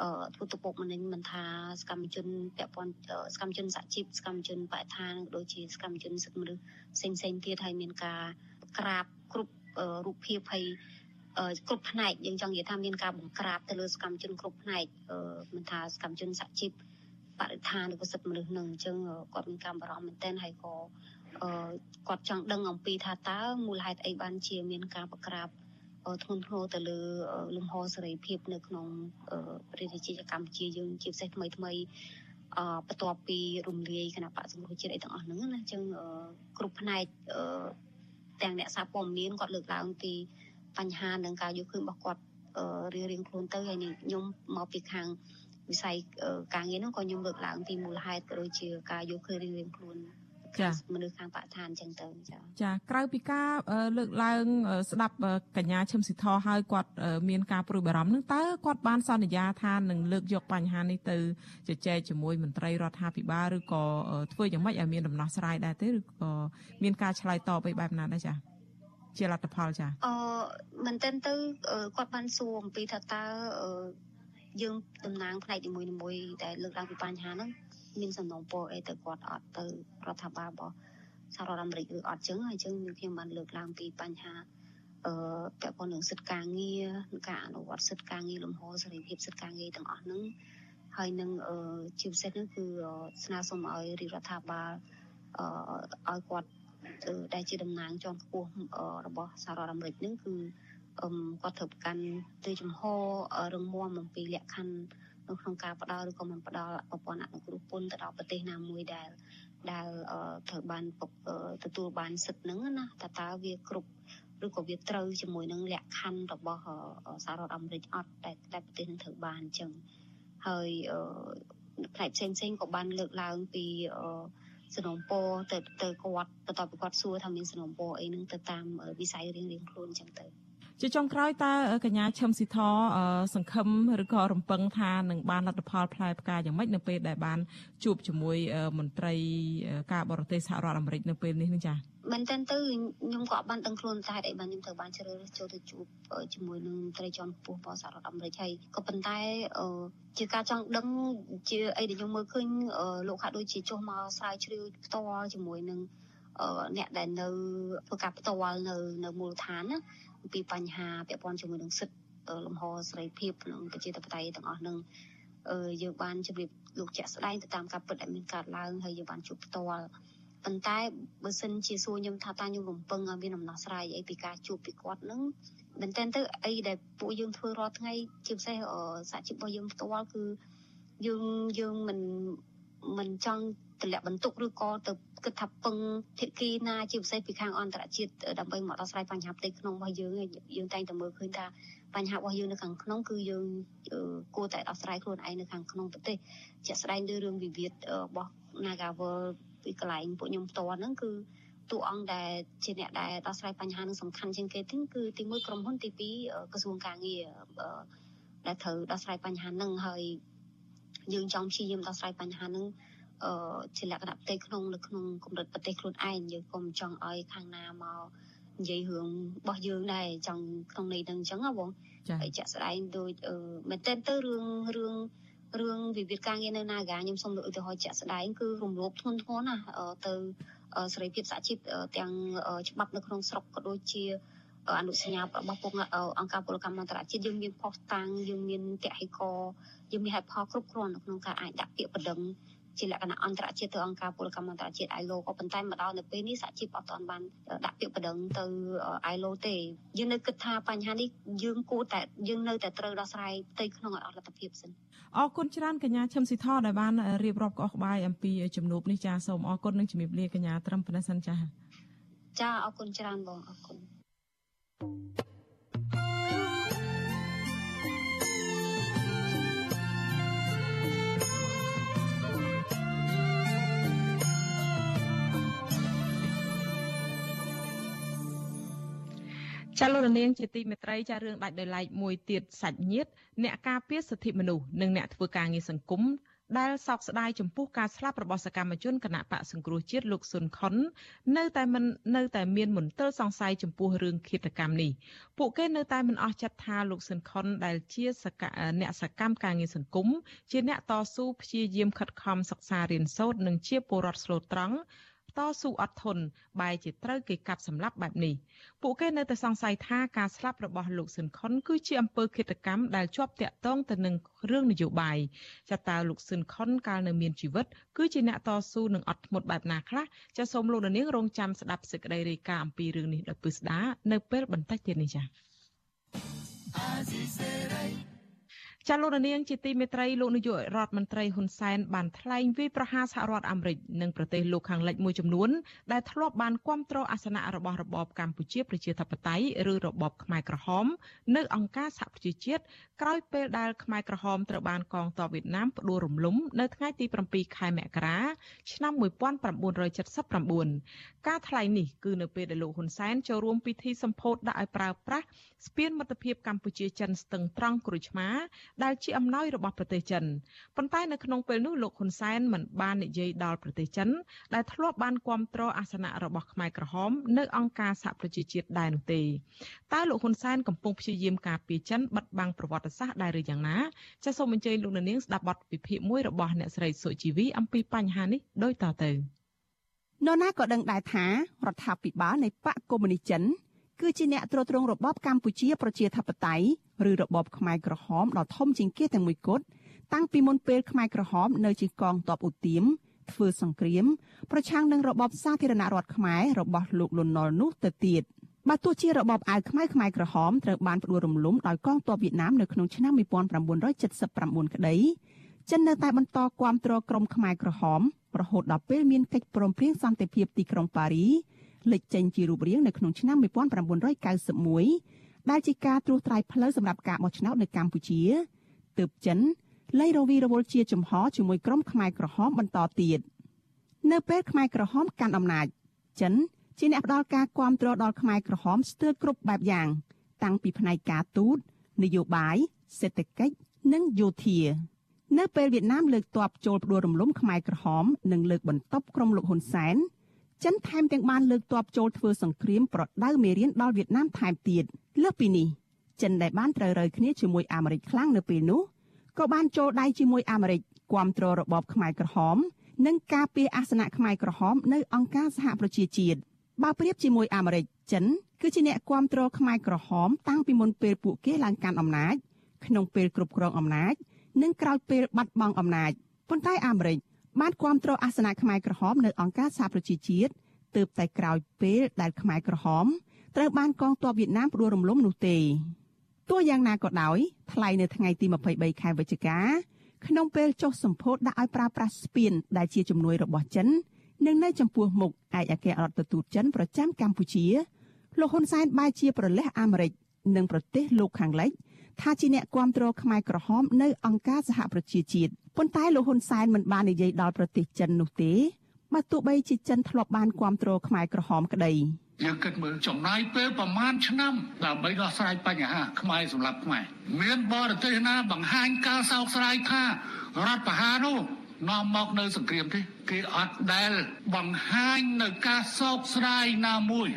Speaker 3: អឺធ្វើទុកបុកម្នេញមិនថាសកម្មជនពាក់ព័ន្ធសកម្មជនសហជីពសកម្មជនបរិស្ថានដូចជាសកម្មជនសិទ្ធិមនុស្សផ្សេងផ្សេងទៀតហើយមានការក្រាបគ្រប់រូបភាពហើយគ្រប់ផ្នែកយើងចង់និយាយថាមានការបង្ក្រាបទៅលើសកម្មជនគ្រប់ផ្នែកមិនថាសកម្មជនសហជីព បរិស្ថានឬក៏សិទ្ធិមនុស្សនឹងអញ្ចឹងគាត់មានការបារម្ភមែនទែនហើយក៏គាត់ចង់ដឹងអំពីថាតើមូលហេតុអីបានជាមានការបង្ក្រាបធ្ងន់ធ្ងរទៅលើលំហសេរីភាពនៅក្នុងប្រទេសជាតិកម្ពុជាយើងជាពិសេសថ្មីថ្មីអបន្ទាប់ពីរំលាយគណៈបកសង្គ្រោះជាតិអីទាំងអស់ហ្នឹងណាអញ្ចឹងគ្រប់ផ្នែកទាំងអ្នកសារព័ត៌មានគាត់លើកឡើងពីបញ្ហានឹងការយកឃើញរបស់គាត់រៀងរៀងខ្លួនទៅហើយខ្ញុំមកពីខាង វិស័យការងារនោះក៏ខ្ញុំលើកឡើងពីមូលហេតុក៏ដូចជាការយកឃើញរៀងៗខ្លួនចាមនុស្សខាងបរិស្ថានអញ្ចឹងទៅចា
Speaker 1: ចាក្រៅពីការលើកឡើង ស្ដាប់កញ្ញាឈឹមស៊ីធហើយគាត់មានការព្រួយបារម្ភនឹងតើគាត់បានសន្យាថានឹងលើកយកបញ្ហានេះទៅជជែកជាមួយមន្ត្រីរដ្ឋាភិបាលឬក៏ធ្វើយ៉ាងម៉េចឲ្យមានដំណោះស្រាយដែរទេឬក៏មានការឆ្លើយតបឯបែបណាដែរចាជាលទ្ធផលចា
Speaker 3: អឺមែនតើទៅគាត់បានសួរអំពីថាតើ យើងតំណាងផ្នែកនីមួយៗដែលលើកឡើងពីបញ្ហាហ្នឹងមានសំណងពរអីទៅគាត់អត់ទៅរដ្ឋាភិបាលរបស់សហរដ្ឋអាមេរិកឬអត់ចឹងហើយចឹងខ្ញុំបានលើកឡើងពីបញ្ហាអឺពាក់ព័ន្ធនឹងសិទ្ធិការងារការអនុវត្តសិទ្ធិការងារលំហសេរីភាពសិទ្ធិការងារទាំងអស់ហ្នឹងហើយនឹងអឺជាពិសេសហ្នឹងគឺស្នើសុំឲ្យរាជរដ្ឋាភិបាលអឺឲ្យគាត់ដែលជាតំណាងជាន់ខ្ពស់របស់សហរដ្ឋអាមេរិកហ្នឹងគឺ គាត់ត្រូវប្រកាន់ទៅចំហរឹងមាំអំពីលក្ខខណ្ឌនៅក្នុងការផ្ដល់ឬក៏មិនផ្ដល់ប្រព័ន្ធអនុគ្រោះពន្ធទៅដល់ប្រទេសណាមួយដែលដែលត្រូវបានទទួលបានសិទ្ធិហ្នឹងណាតើតើវាគ្រប់ឬក៏វាត្រូវជាមួយនឹងលក្ខខណ្ឌរបស់សហរដ្ឋអាមេរិកអត់តែតែប្រទេសនឹងត្រូវបានអញ្ចឹងហើយផ្នែកផ្សេងផ្សេងក៏បានលើកឡើងពីសំណពរទៅទៅគាត់បន្ទាប់ពីគាត់សួរថាមានសំណពរអីហ្នឹងទៅតាមវិស័យរៀងៗខ្លួនអញ្ចឹងទៅ
Speaker 1: ជាចុងក្រោយតើកញ្ញាឈឹមស៊ីធសង្ឃឹមឬក៏រំពឹងថានឹងបានលទ្ធផលផ្លែផ្កាយ៉ាងម៉េចនៅពេលដែលបានជួបជាមួយមន្ត្រីការបរទេសសហរដ្ឋអាមេរិកនៅពេលនេះនេះចា៎
Speaker 3: មែនតើទៅខ្ញុំក៏បានដឹងខ្លួនតែអីបានខ្ញុំត្រូវបានជ្រើសរើសចូលទៅជួបជាមួយនឹងមន្ត្រីជាន់ខ្ពស់របស់សហរដ្ឋអាមេរិកហើយក៏ប៉ុន្តែជាការចង់ដឹងជាអីដែលខ្ញុំមើលឃើញលោកហាក់ដូចជាចុះមកស្រាវជ្រាវផ្ទាល់ជាមួយនឹងអ្នកដែលនៅធ្វើការផ្ទាល់នៅនៅមូលដ្ឋានណា អំពីបញ្ហាពាក់ព័ន្ធជាមួយនឹងសិទ្ធិលំហសេរីភាពក្នុងប្រជាធិបតេយ្យទាំងអស់នឹងយើងបានជម្រាបលោកជាក់ស្ដែងទៅតាមការពិតដែលមានកើតឡើងហើយយើងបានជួបផ្ទាល់ប៉ុន្តែបើសិនជាសួរខ្ញុំថាតើខ្ញុំរំពឹងឲ្យមានដំណោះស្រាយអីពីការជួបពីគាត់នឹងមែនតើទៅអីដែលពួកយើងធ្វើរាល់ថ្ងៃជាពិសេសសហជីពរបស់យើងផ្ទាល់គឺយើងយើងមិនមិនចង់ ទម្លាក់បន្ទុកឬក៏ទៅគិតថាពឹងភាគីណាជាពិសេសពីខាងអន្តរជាតិដើម្បីមកដោះស្រាយបញ្ហាផ្ទៃក្នុងរបស់យើងយើងតែងតែមើលឃើញថាបញ្ហារបស់យើងនៅខាងក្នុងគឺយើងគួរតែដោះស្រាយខ្លួនឯងនៅខាងក្នុងប្រទេសជាក់ស្ដែងលើរឿងវិវាទរបស់ Nagawal ពីកន្លែងពួកខ្ញុំផ្ទាល់ហ្នឹងគឺតួអង្គដែលជាអ្នកដែលដោះស្រាយបញ្ហានឹងសំខាន់ជាងគេទីគឺទី1ក្រុមហ៊ុនទី2ក្រសួងការងារដែលត្រូវដោះស្រាយបញ្ហានឹងហើយយើងចង់ព្យាយាមដោះស្រាយបញ្ហានឹង អឺជាលក្ខណៈផ្ទៃក្នុងនៅក្នុងកម្រិតប្រទេសខ្លួនឯងយើងកុំចង់ឲ្យខាងណាមកនិយាយរឿងរបស់យើងដែរចង់ក្នុងន័យហ្នឹងអញ្ចឹងហ៎បងហើយចាក់ស្ដែងដូចមែនតើទៅរឿងរឿងរឿងវិវាទការងារនៅ Naga ខ្ញុំសូមលើកឧទាហរណ៍ជាក់ស្ដែងគឺរំលោភធ្ងន់ធ្ងរណាស់ទៅសេរីភាពសហជីពទាំងច្បាប់នៅក្នុងស្រុកក៏ដូចជាអនុសញ្ញារបស់ពុកអង្គការពលកម្មអន្តរជាតិយើងមានផុសតាំងយើងមានតហេកយើងមានហេតុផលគ្រប់គ្រាន់នៅក្នុងការអាចដាក់ពាក្យបណ្ដឹង ជាលក្ខណៈអន្តរជាតិទៅអង្គការពលកម្មអន្តរជាតិ ILO ក៏ប៉ុន្តែមកដល់នៅពេលនេះសហជីពអត់ទាន់បានដាក់ពាក្យបណ្ដឹងទៅ ILO ទេយើងនៅគិតថាបញ្ហានេះយើងគួរតែយើងនៅតែត្រូវដោះស្រាយផ្ទៃក្នុងឲ្យអស់លទ្ធភាពសិន
Speaker 1: អរគុណច្រើនកញ្ញាឈឹមស៊ីធដែលបានរៀបរាប់កោះក្បាយអំពីជំនួបនេះចាសូមអរគុណនិងជំរាបលាកញ្ញាត្រឹមប៉ុណ្ណេះសិនចា
Speaker 3: ចាអរគុណច្រើនបងអរគុណ
Speaker 1: ចាលោករនាងជាទីមេត្រីចារឿងដាច់ដោយឡែកមួយទៀតសាច់ញាតិអ្នកការពារសិទ្ធិមនុស្សនិងអ្នកធ្វើការងារសង្គមដែលសោកស្ដាយចំពោះការស្លាប់របស់សកម្មជនគណៈបកសង្គ្រោះជាតិលោកស៊ុនខុននៅតែមិននៅតែមានមន្ទិលសង្ស័យចំពោះរឿងឃាតកម្មនេះពួកគេនៅតែមិនអស់ចិត្តថាលោកស៊ុនខុនដែលជាសកអ្នកសកម្មការងារសង្គមជាអ្នកតស៊ូព្យាយាមខិតខំសិក្សារៀនសូត្រនិងជាពលរដ្ឋស្លូតត្រង់ តស៊ូអត់ធន់បែរជាត្រូវគេកាប់សម្លាប់បែបនេះពួកគេនៅតែសង្ស័យថាការស្លាប់របស់លោកស៊ុនខុនគឺជាអំពើឃាតកម្មដែលជាប់តាក់ទងទៅនឹងរឿងនយោបាយចាតើលោកស៊ុនខុនកាលនៅមានជីវិតគឺជាអ្នកតស៊ូនឹងអត់ធ្មត់បែបណាខ្លះចាសូមលោកនាងរងចាំស្ដាប់សេចក្តីរាយការណ៍អំពីរឿងនេះដោយពឹស្ដានៅពេលបន្តិចទៀតនេះចា៎ ចាលោកនាងជាទីមេត្រីលោកនាយករដ្ឋមន្ត្រីហ៊ុនសែនបានថ្លែងវាយប្រហារសហរដ្ឋអាមេរិកនិងប្រទេសលោកខាងលិចមួយចំនួនដែលធ្លាប់បានគ្រប់គ្រងអាសនៈរបស់របបកម្ពុជាប្រជាធិបតេយ្យឬរបបខ្មែរក្រហម នៅអង្គការសហប្រជាជាតិក្រោយពេលដែលខ្មែរក្រហមត្រូវបានកងទ័ពវៀតណាមផ្ដួលរំលំនៅថ្ងៃទី7ខែមករាឆ្នាំ1979ការថ្លែងនេះគឺនៅពេលដែលលោកហ៊ុនសែនចូលរួមពិធីសម្ពោធដាក់ឲ្យប្រើប្រាស់ស្ពានមិត្តភាពកម្ពុជាចិនស្ទឹងត្រង់គ្រូឆ្មាដែលជាអំណោយរបស់ប្រទេសចិនប៉ុន្តែនៅក្នុងពេលនោះលោកហ៊ុនសែនមិនបាននិយាយដល់ប្រទេសចិនដែលធ្លាប់បានគ្រប់គ្រងអាសនៈរបស់ខ្មែរក្រហមនៅអង្គការសហប្រជាជាតិដែរនោះទេតើលោកហ៊ុនសែនកំពុងព្យាយាមការពារចិនបិទបាំងប្រវត្តិសាស្ត្រដែរឬយ៉ាងណាចាសសូមអញ្ជើញលោកនាងស្ដាប់បទវិភាគមួយរបស់អ្នកស្រីសុជីវីអំពីបញ្ហានេះដូចតទៅ
Speaker 6: នរណាក៏ដឹងដែរថារដ្ឋាភិបាលនៃបកកុម្មុយនីសចិន គឺជាអ្នកត្រួតត្រងរបបកម្ពុជាប្រជាធិបតេយ្យឬរបបខ្មែរក្រហមដ៏ធំជាងគេទាំងមួយគត់តាំងពីមុនពេលខ្មែរក្រហមនៅជាកងទ័ពឧទាមធ្វើសង្គ្រាមប្រឆាំងនឹងរបបសាធារណរដ្ឋខ្មែររបស់លោកលន់នល់នោះទៅទៀតបើទោះជារបបអាវខ្មៅខ្មែរក្រហមត្រូវបានផ្ដួលរំលំដោយកងទ័ពវៀតណាមនៅក្នុងឆ្នាំ1979ក្តីចិននៅតែបន្តគាំទ្រក្រុមខ្មែរក្រហមរហូតដល់ពេលមានកិច្ចព្រមព្រៀងសន្តិភាពទីក្រុងប៉ារី លេចចេញជារូបរាងនៅក្នុងឆ្នាំ1991ដែលជាការត្រួសត្រាយផ្លូវសម្រាប់ការបោះឆ្នោតនៅកម្ពុជាទើបចិនលែងរវីរវល់ជាចំហជាមួយក្រុមខ្មែរក្រហមបន្តទៀតនៅពេលខ្មែរក្រហមកាន់អំណាចចិនជាអ្នកផ្ដល់ការគ្រប់គ្រងដល់ខ្មែរក្រហមស្ទើរគ្រប់បែបយ៉ាង តាំងពីផ្នែកការទូតនយោបាយសេដ្ឋកិច្ចនិងយោធានៅពេលវៀតណាមលើកទ័ពចូលផ្ដួលរំលំខ្មែរក្រហមនិងលើកបន្ទប់ក្រុមលោកហ៊ុនសែន ចិនថែមទាំងបានលើកទ័ពចូលធ្វើសង្គ្រាមប្រដៅមេរៀនដល់វៀតណាមថែមទៀតលើសពីនេះចិនដែលបានត្រូវរើគ្នាជាមួយអាមេរិកខ្លាំងនៅពេលនោះក៏បានចូលដៃជាមួយអាមេរិកគ្រប់គ្រងរបបខ្មែរក្រហម និងការពារអាសនៈខ្មែរក្រហមនៅអង្គការសហប្រជាជាតិបើប្រៀបជាមួយអាមេរិកចិនគឺជាអ្នកគ្រប់គ្រងខ្មែរក្រហម តាំងពីមុនពេលពួកគេឡើងកាន់អំណាចក្នុងពេលគ្រប់គ្រងអំណាច និងក្រោយពេលបាត់បង់អំណាចប៉ុន្តែអាមេរិក បានគ្រប់គ្រងអាសនៈខ្មែរក្រហមនៅអង្គការសហប្រជាជាតិទើបតែក្រោយពេលដែលខ្មែរក្រហមត្រូវបានកងទ័ពវៀតណាមផ្ដួលរំលំនោះទេទោះយ៉ាងណាក៏ដោយថ្លែងនៅថ្ងៃទី23ខែវិច្ឆិកាក្នុងពេលចុះសម្ពោធដាក់ឲ្យប្រើប្រាស់ស្ពានដែលជាជំនួយរបស់ចិននិងនៅចំពោះមុខឯកអគ្គរដ្ឋទូតចិនប្រចាំកម្ពុជាលោកហ៊ុនសែនបែរជាប្រលះអាមេរិកនិងប្រទេសលោកខាងលិច ថាជាអ្នកគ្រប់គ្រងខ្មែរក្រហមនៅអង្គការសហប្រជាជាតិប៉ុន្តែលោកហ៊ុនសែនមិនបាននិយាយដល់ប្រទេសចិននោះទេបើទោះបីជាចិនធ្លាប់បានគ្រប់គ្រងខ្មែរក្រហមក្តី
Speaker 7: យើងគិតមើលចំណាយពេលប្រមាណឆ្នាំដើម្បីដោះស្រាយបញ្ហាខ្មែរសម្រាប់ខ្មែរមានបរទេសណាបង្ហាញការសោកស្ដាយថារដ្ឋប្រហារនោះនាំមកនៅសង្គ្រាមទេគេអត់ដែលបង្ហាញនៅការសោកស្ដាយណាមួយ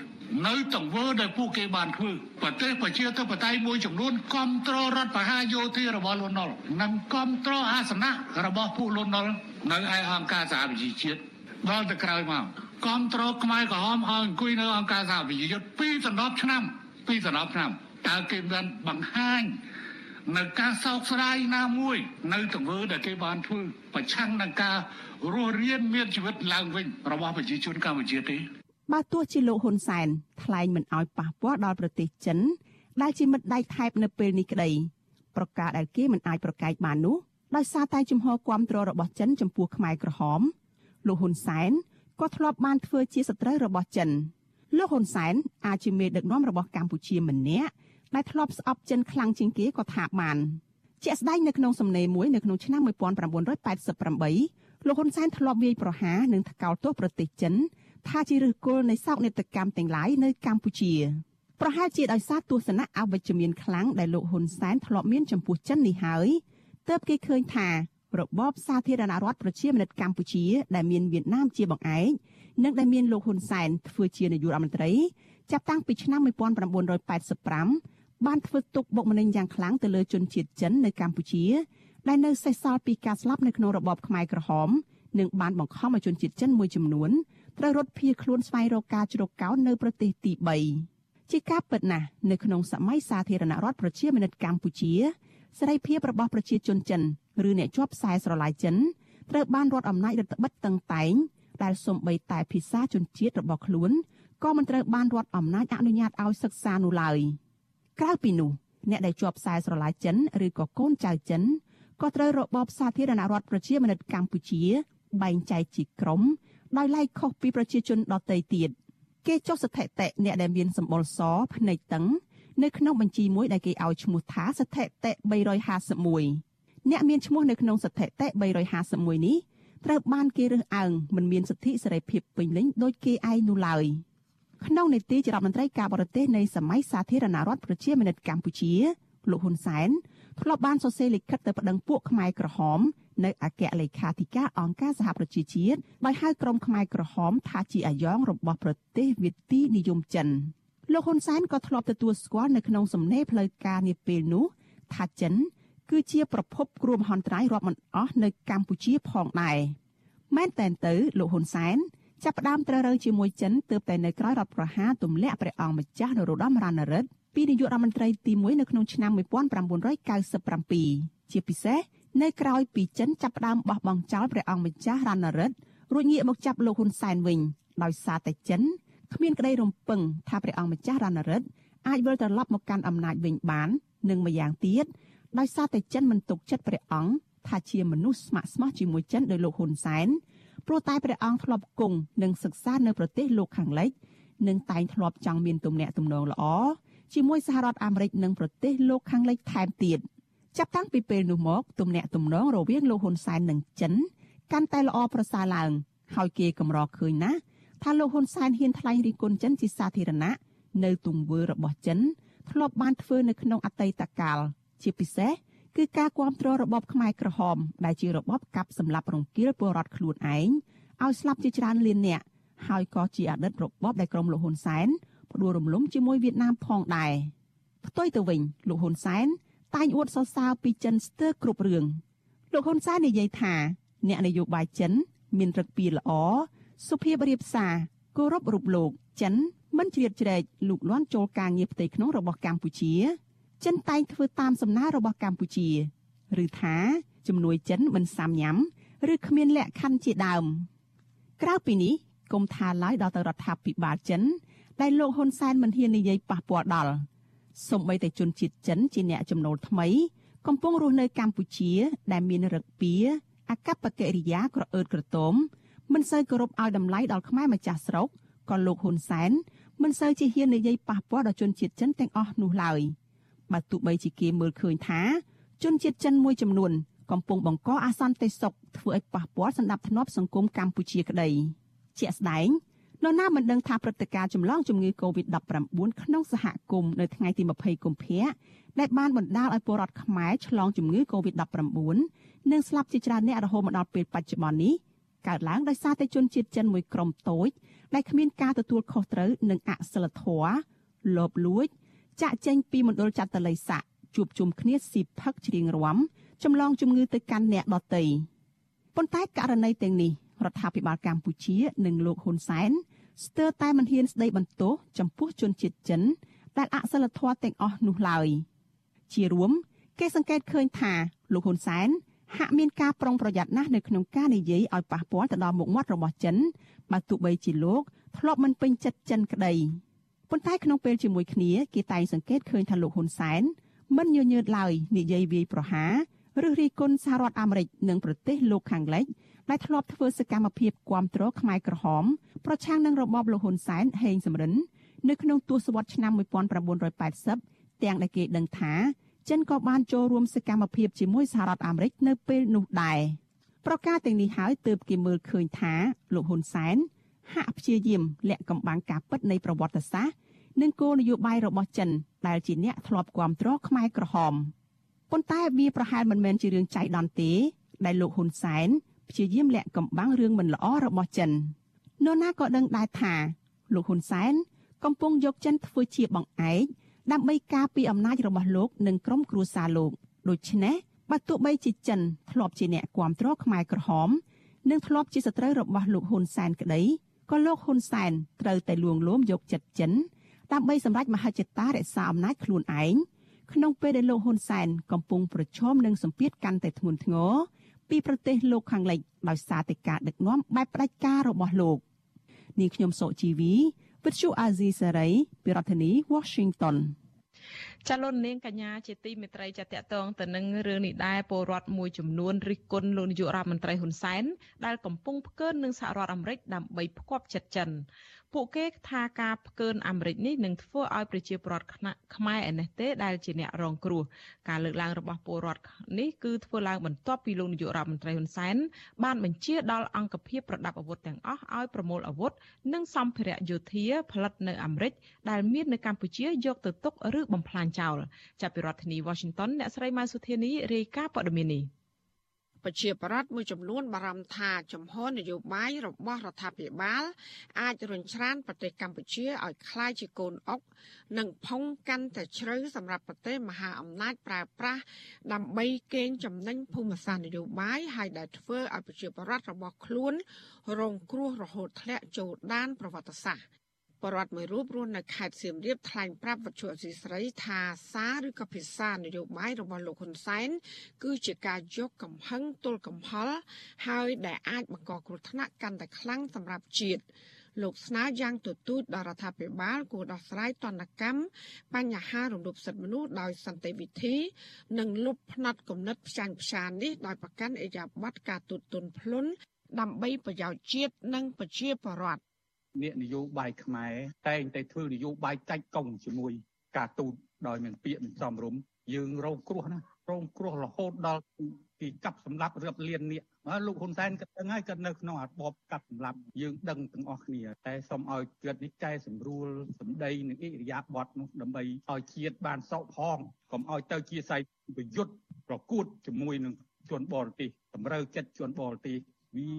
Speaker 7: នៅទង្វើដែលពួកគេបានធ្វើប្រទេសប្រជាធិបតេយ្យមួយចំនួនគ្រប់គ្រងរដ្ឋបហាយោធារបស់លន់នល់និងគ្រប់គ្រងអាសនៈរបស់ពួកលន់នល់នៅឯអង្គការសហប្រជាជាតិដល់ទៅក្រោយមកគ្រប់គ្រងខ្មែរក្រហមឲ្យអង្គុយនៅអង្គការសហប្រជាជាតិពីសន្លប់ឆ្នាំពីសន្លប់ឆ្នាំតើគេបានបង្ហាញនៅការសោកស្ដាយណាមួយ នៅទង្វើដែលគេបានធ្វើប្រឆាំងនឹងការរស់រានមានជីវិតឡើងវិញរបស់ប្រជាជនកម្ពុជាទេ
Speaker 6: បើទោះជាលោកហ៊ុនសែនថ្លែងមិនអោយប៉ះពាល់ដល់ប្រទេសចិន ដែលជាមិត្តដៃថែបនៅពេលនេះក្តីប្រការដែលគេមិនអាចប្រកែកបាននោះដោយសារតែជំហរគាំទ្ររបស់ចិនចំពោះខ្មែរក្រហមលោកហ៊ុនសែនក៏ធ្លាប់បានធ្វើជាសត្រូវរបស់ចិនលោកហ៊ុនសែនអាចជាមេដឹកនាំរបស់កម្ពុជាម្នាក់ដែលធ្លាប់ស្អប់ចិនខ្លាំងជាងគេក៏ថាបានជាក់ស្ដែងនៅក្នុងសំណេរមួយនៅក្នុងឆ្នាំ1988លោកហ៊ុនសែនធ្លាប់វាយប្រហារនិងថ្កោលទោសប្រទេសចិន ថាជាឫសគល់នៃសោកនាដកម្មទាំងឡាយនៅកម្ពុជាប្រហែលជាដោយសារទស្សនៈអវិជ្ជមានខ្លាំងដែលលោកហ៊ុនសែនធ្លាប់មានចំពោះចិននេះហើយទើបគេឃើញថារបបសាធារណរដ្ឋប្រជាមានិតកម្ពុជា ដែលមានវៀតណាមជាបង្អែកនិងដែលមានលោកហ៊ុនសែនធ្វើជានាយករដ្ឋមន្ត្រីចាប់តាំងពីឆ្នាំ1985បានធ្វើទុកបុកម្នេញយ៉ាងខ្លាំងទៅលើជនជាតិចិននៅកម្ពុជាដែលនៅសេសសល់ពីការស្លាប់នៅក្នុងរបបខ្មែរក្រហមនិងបានបង្ខំឲ្យជនជាតិចិនមួយចំនួន ត្រូវរត់ភៀសខ្លួនស្វែងរកការជ្រកកោននៅប្រទេសទី3ជាការពិតណាស់នៅក្នុងសម័យសាធារណរដ្ឋប្រជាមានិតកម្ពុជាសេរីភាពរបស់ប្រជាជនចិនឬអ្នកជាប់ខ្សែស្រឡាយចិនត្រូវបានរដ្ឋអំណាចរដ្ឋបិទតឹងតែងដែលសំបីតែភាសាជនជាតិរបស់ខ្លួនក៏មិនត្រូវបានរដ្ឋអំណាចអនុញ្ញាតឲ្យសិក្សានោះឡើយក្រៅពីនោះអ្នកដែលជាប់ខ្សែស្រឡាយចិនឬក៏កូនចៅចិនក៏ត្រូវរបបសាធារណរដ្ឋប្រជាមានិតកម្ពុជា បែងចែកជាក្រុម ដោយឡែកខុសពីប្រជាជនដទៃទៀតគេចុះស្ថិតិអ្នកដែលមានសម្បុរសភ្នែកតឹងនៅក្នុងបញ្ជីមួយដែលគេឲ្យឈ្មោះថាស្ថិតិ351អ្នកមានឈ្មោះនៅក្នុងស្ថិតិ351នេះត្រូវបានគេរើសអើងមិនមានសិទ្ធិសេរីភាពពេញលេញដោយគេឯងនោះឡើយក្នុងនីតិជារដ្ឋមន្ត្រីការបរទេសនៃសម័យសាធារណរដ្ឋប្រជាមានិតកម្ពុជាលោកហ៊ុនសែនធ្លាប់បានសរសេរលិខិតទៅប្តឹងពួកខ្មែរក្រហម នៅអគ្គលេខាធិការអង្គការសហប្រជាជាតិដោយហៅក្រុមខ្មែរក្រហមថាជាអាយ៉ងរបស់ប្រទេសវិទីនិយមចិនលោកហ៊ុនសែនក៏ធ្លាប់ទទួលស្គាល់នៅក្នុងសំណេរផ្លូវការនាពេលនោះថាចិន គឺជាប្រភពគ្រោះមហន្តរាយរាប់មិនអស់នៅកម្ពុជាផងដែរមែនតែនទៅលោកហ៊ុនសែនចាប់ផ្ដើមត្រូវរើជាមួយចិនទើបតែនៅក្រោយរដ្ឋប្រហារទម្លាក់ព្រះអង្គម្ចាស់នរោត្តមរណរដ្ឋពីនាយករដ្ឋមន្ត្រីទី1នៅក្នុងឆ្នាំ1997ជាពិសេស នៅក្រោយពីចិនចាប់ផ្ដើមបោះបង់ចោលព្រះអង្គម្ចាស់រណរដ្ឋរួចងាកមកចាប់លោកហ៊ុនសែនវិញដោយសារតែចិនគ្មានក្តីរំពឹងថាព្រះអង្គម្ចាស់រណរដ្ឋអាចវិលត្រឡប់មកកាន់អំណាចវិញបាននិងម្យ៉ាងទៀតដោយសារតែចិនមិនទុកចិត្តព្រះអង្គថាជាមនុស្សស្ម័គ្រស្មោះជាមួយចិនដោយលោកហ៊ុនសែនព្រោះតែព្រះអង្គធ្លាប់គង់និងសិក្សានៅប្រទេសលោកខាងលិចនិងតែងធ្លាប់ចង់មានទំនាក់ទំនងល្អជាមួយសហរដ្ឋអាមេរិកនិងប្រទេសលោកខាងលិចថែមទៀត ចាប់តាំងពីពេលនោះមកទំនាក់ទំនងរវាងលោកហ៊ុនសែននិងចិនកាន់តែល្អប្រសើរឡើង ហើយគេកម្រឃើញណាស់ថាលោកហ៊ុនសែនហ៊ានថ្លែងរិះគន់ចិនជាសាធារណៈនៅទង្វើរបស់ចិន ធ្លាប់បានធ្វើនៅក្នុងអតីតកាលជាពិសេសគឺការគ្រប់គ្រងរបបខ្មែរក្រហម ដែលជារបបកាប់សម្លាប់រង្គាលពលរដ្ឋខ្លួនឯងឲ្យស្លាប់ជាច្រើនលាននាក់ហើយក៏ជាអតីតរបបដែលក្រុមលោកហ៊ុនសែនផ្ដួលរំលំជាមួយវៀតណាមផងដែរផ្ទុយទៅវិញលោកហ៊ុនសែន តែងអួតសរសើរពីចិនស្ទើរគ្រប់រឿងលោកហ៊ុនសែននិយាយថា អ្នកនយោបាយចិន មានរឹកពីល្អសុភាពរៀបសារគោរពរូបលោក ចិនមិនជ្រៀតជ្រែកលូកលាន់ចូលការងារផ្ទៃក្នុងរបស់កម្ពុជា ចិនតែងធ្វើតាមសំណើរបស់កម្ពុជាឬថាជំនួយចិនមិនសាមញ៉ាំឬគ្មានលក្ខខណ្ឌជាដើម ក្រៅពីនេះគុំថាឡើយដល់ទៅរដ្ឋាភិបាលចិន ដែលលោកហ៊ុនសែនមិនហ៊ាននិយាយប៉ះពាល់ដល់ សូម្បីតែជនជាតិចិនជាអ្នកចំណូលថ្មី កំពុងរស់នៅកម្ពុជា ដែលមានរឹកពីអកប្បកិរិយាក្រអឺតក្រទមមិនសូវគោរពឲ្យតម្លៃដល់ខ្មែរម្ចាស់ស្រុកក៏លោកហ៊ុនសែនមិនសូវជាហ៊ាននិយាយប៉ះពាល់ដល់ជនជាតិចិនទាំងអស់នោះឡើយបើទោះបីជាគេមើលឃើញថា ជនជាតិចិនមួយចំនួន កំពុងបង្កអាសន្តិសុខធ្វើឲ្យប៉ះពាល់សន្តិភាពសង្គមកម្ពុជាក្តីជាក់ស្ដែង នរណាមិនដឹងថាព្រឹត្តិការណ៍ចម្លងជំងឺ Covid-19 ក្នុងសហគមន៍នៅថ្ងៃទី20កុម្ភៈដែលបានបណ្ដាលឲ្យពលរដ្ឋខ្មែរឆ្លងជំងឺ Covid-19 និងស្លាប់ជាច្រើនអ្នករហូតមកដល់ពេលបច្ចុប្បន្ននេះកើតឡើងដោយសារតែជនជាតិចិនមួយក្រុមតូចដែលគ្មានការទទួលខុសត្រូវនិងអសិលធម៌លោភលួច ចាក់ចេញពីមណ្ឌលចាត់តល័យស័កជួបជុំគ្នាស៊ីផឹកច្រៀងរាំចម្លងជំងឺទៅកាន់អ្នកដទៃប៉ុន្តែករណីទាំងនេះ រដ្ឋាភិបាលកម្ពុជានិងលោកហ៊ុនសែនស្ទើរតែមិនហ៊ានស្ដីបន្ទោសចំពោះជនជាតិចិនដែលអសិលធម៌ទាំងអស់នោះឡើយជារួមគេសង្កេតឃើញថាលោកហ៊ុនសែនហាក់មានការប្រុងប្រយ័ត្នណាស់នៅក្នុងការនិយាយឲ្យប៉ះពាល់ទៅដល់មុខមាត់របស់ចិនបើទោះបីជាលោកធ្លាប់មិនពេញចិត្តចិនក្តីប៉ុន្តែក្នុងពេលជាមួយគ្នាគេតែងសង្កេតឃើញថាលោកហ៊ុនសែនមិនញញើតឡើយនិយាយវាយប្រហារឬរិះគន់សហរដ្ឋអាមេរិកនិងប្រទេសលោកខាងលិច ដែលធ្លាប់ធ្វើសកម្មភាពគាំទ្រខ្មែរក្រហម ប្រឆាំងនឹងរបបលោកហ៊ុនសែនហេងសំរិននៅក្នុងទសវត្សរ៍ឆ្នាំ1980ទាំងដែលគេដឹងថាចិនក៏បានចូលរួមសកម្មភាពជាមួយសហរដ្ឋអាមេរិកនៅពេលនោះដែរប្រការទាំងនេះហើយទើបគេមើលឃើញថាលោកហ៊ុនសែនហាក់ព្យាយាមលាក់កំបាំងការពិតនៃប្រវត្តិសាស្ត្រនិងគោលនយោបាយរបស់ចិនដែលជាអ្នកធ្លាប់គ្រប់គ្រងខ្មែរក្រហមប៉ុន្តែវាប្រហែលមិនមែនជារឿងចៃដន្យទេដែលលោកហ៊ុនសែន ព្យាយាមលាក់កំបាំងរឿងមិនល្អរបស់ចិននរណាក៏ដឹងដែរថាលោកហ៊ុនសែនកំពុងយកចិនធ្វើជាបង្អែកដើម្បីការពារអំណាចរបស់លោកនិងក្រុមគ្រួសារលោកដូច្នេះបើទោះបីជាចិនធ្លាប់ជាអ្នកគ្រប់គ្រងខ្មែរក្រហមនិងធ្លាប់ជាសត្រូវរបស់លោកហ៊ុនសែនក្តីក៏លោកហ៊ុនសែនត្រូវតែលួងលោមយកចិត្តចិនដើម្បីសម្រេចមហិច្ឆតារក្សាអំណាចខ្លួនឯងក្នុងពេលដែលលោកហ៊ុនសែនកំពុងប្រឈមនឹងសម្ពាធកាន់តែធ្ងន់ធ្ងរ ពីប្រទេសលោកខាងលិចដោយសារតែការដឹកនាំបែបផ្ដាច់ការរបស់លោកនាងខ្ញុំសុជីវីវិទ្យុអាស៊ីសេរីពីរដ្ឋធានី Washington
Speaker 1: ចាលោកនាងកញ្ញាជាទីមេត្រីចាតតងទៅនឹងរឿងនេះដែរពលរដ្ឋមួយចំនួនរិះគន់លោកនាយករដ្ឋមន្ត្រីហ៊ុនសែនដែលកំពុងផ្កើននឹងសហរដ្ឋអាមេរិកដើម្បីផ្គប់ចិត្តចិន ពួកគេថាការផ្កើនអាមេរិកនេះនឹងធ្វើឲ្យប្រជាពលរដ្ឋខ្មែរឯនេះទេដែលជាអ្នករងគ្រោះការលើកឡើងរបស់ពលរដ្ឋនេះគឺធ្វើឡើងបន្ទាប់ពីលោកនាយករដ្ឋមន្ត្រីហ៊ុនសែនបានបញ្ជាដល់អង្គភាពប្រដាប់អាវុធទាំងអស់ឲ្យប្រមូលអាវុធនិងសម្ភារៈយោធាផលិតនៅអាមេរិកដែលមាននៅកម្ពុជាយកទៅទុកឬបំផ្លាញចោលចាប់ពីរដ្ឋធានី Washington អ្នកស្រីម៉ៅសុធានីរាយការណ៍ព័ត៌មាននេះ
Speaker 8: ប្រជាប្រដ្ឋមួយចំនួនបារម្ភថាចំហនយោបាយរបស់រដ្ឋាភិបាលអាចរញច្រានប្រទេសកម្ពុជាឲ្យคล้ายជាកូនអុកនិងផុងកាន់តែជ្រៅសម្រាប់ប្រទេសមហាអំណាចប្រើប្រាស់ដើម្បីកេងចំណេញភូមិសាស្ត្រនយោបាយហើយដែលធ្វើឲ្យប្រជាប្រដ្ឋរបស់ខ្លួនរងគ្រោះរហូតធ្លាក់ចូលដានប្រវត្តិសាស្ត្រ បរដ្ឋមួយរូបរស់នៅខេត្តសៀមរាបថ្លែងប្រាប់វិទ្យុអសីស្រីថាសារឬក៏ភាសានយោបាយរបស់លោកហ៊ុនសែនគឺជាការយកកំហឹងទល់កំហល់ហើយដែលអាចបង្កគ្រោះថ្នាក់កាន់តែខ្លាំងសម្រាប់ជាតិលោកស្នើយ៉ាងទទូចដល់រដ្ឋាភិបាលគួរដោះស្រាយទណ្ឌកម្មបញ្ហារំលោភសិទ្ធិមនុស្សដោយសន្តិវិធី និងលុបផ្នត់គំនិតផ្ចាញ់ផ្ចាននេះដោយប្រកាន់អេយ៉ាប័តការទូតទុនភ្លុនដើម្បីប្រយោជន៍ជាតិនិងប្រជាពលរដ្ឋ
Speaker 9: អ្នកនយោបាយខ្មែរតែងតែធ្វើនយោបាយចាច់កង់ជាមួយការទូតដោយមិនពាក្យមិនសមរម្យយើងរងគ្រោះណារងគ្រោះរហូតដល់ពីកាប់សម្លាប់រាប់លាននាក់លោកហ៊ុនសែនក៏ដឹងហើយក៏នៅក្នុងរបបកាប់សម្លាប់យើងដឹងទាំងអស់គ្នាតែសូមឲ្យគាត់នេះកែសម្រួលសម្ដីនិងអិរិយាបថនោះដើម្បីឲ្យជាតិបានសោកផងកុំឲ្យទៅជាស័យប្រយុទ្ធប្រកួតជាមួយនឹងជនបរទេសតម្រូវចិត្តជនបរទេសវា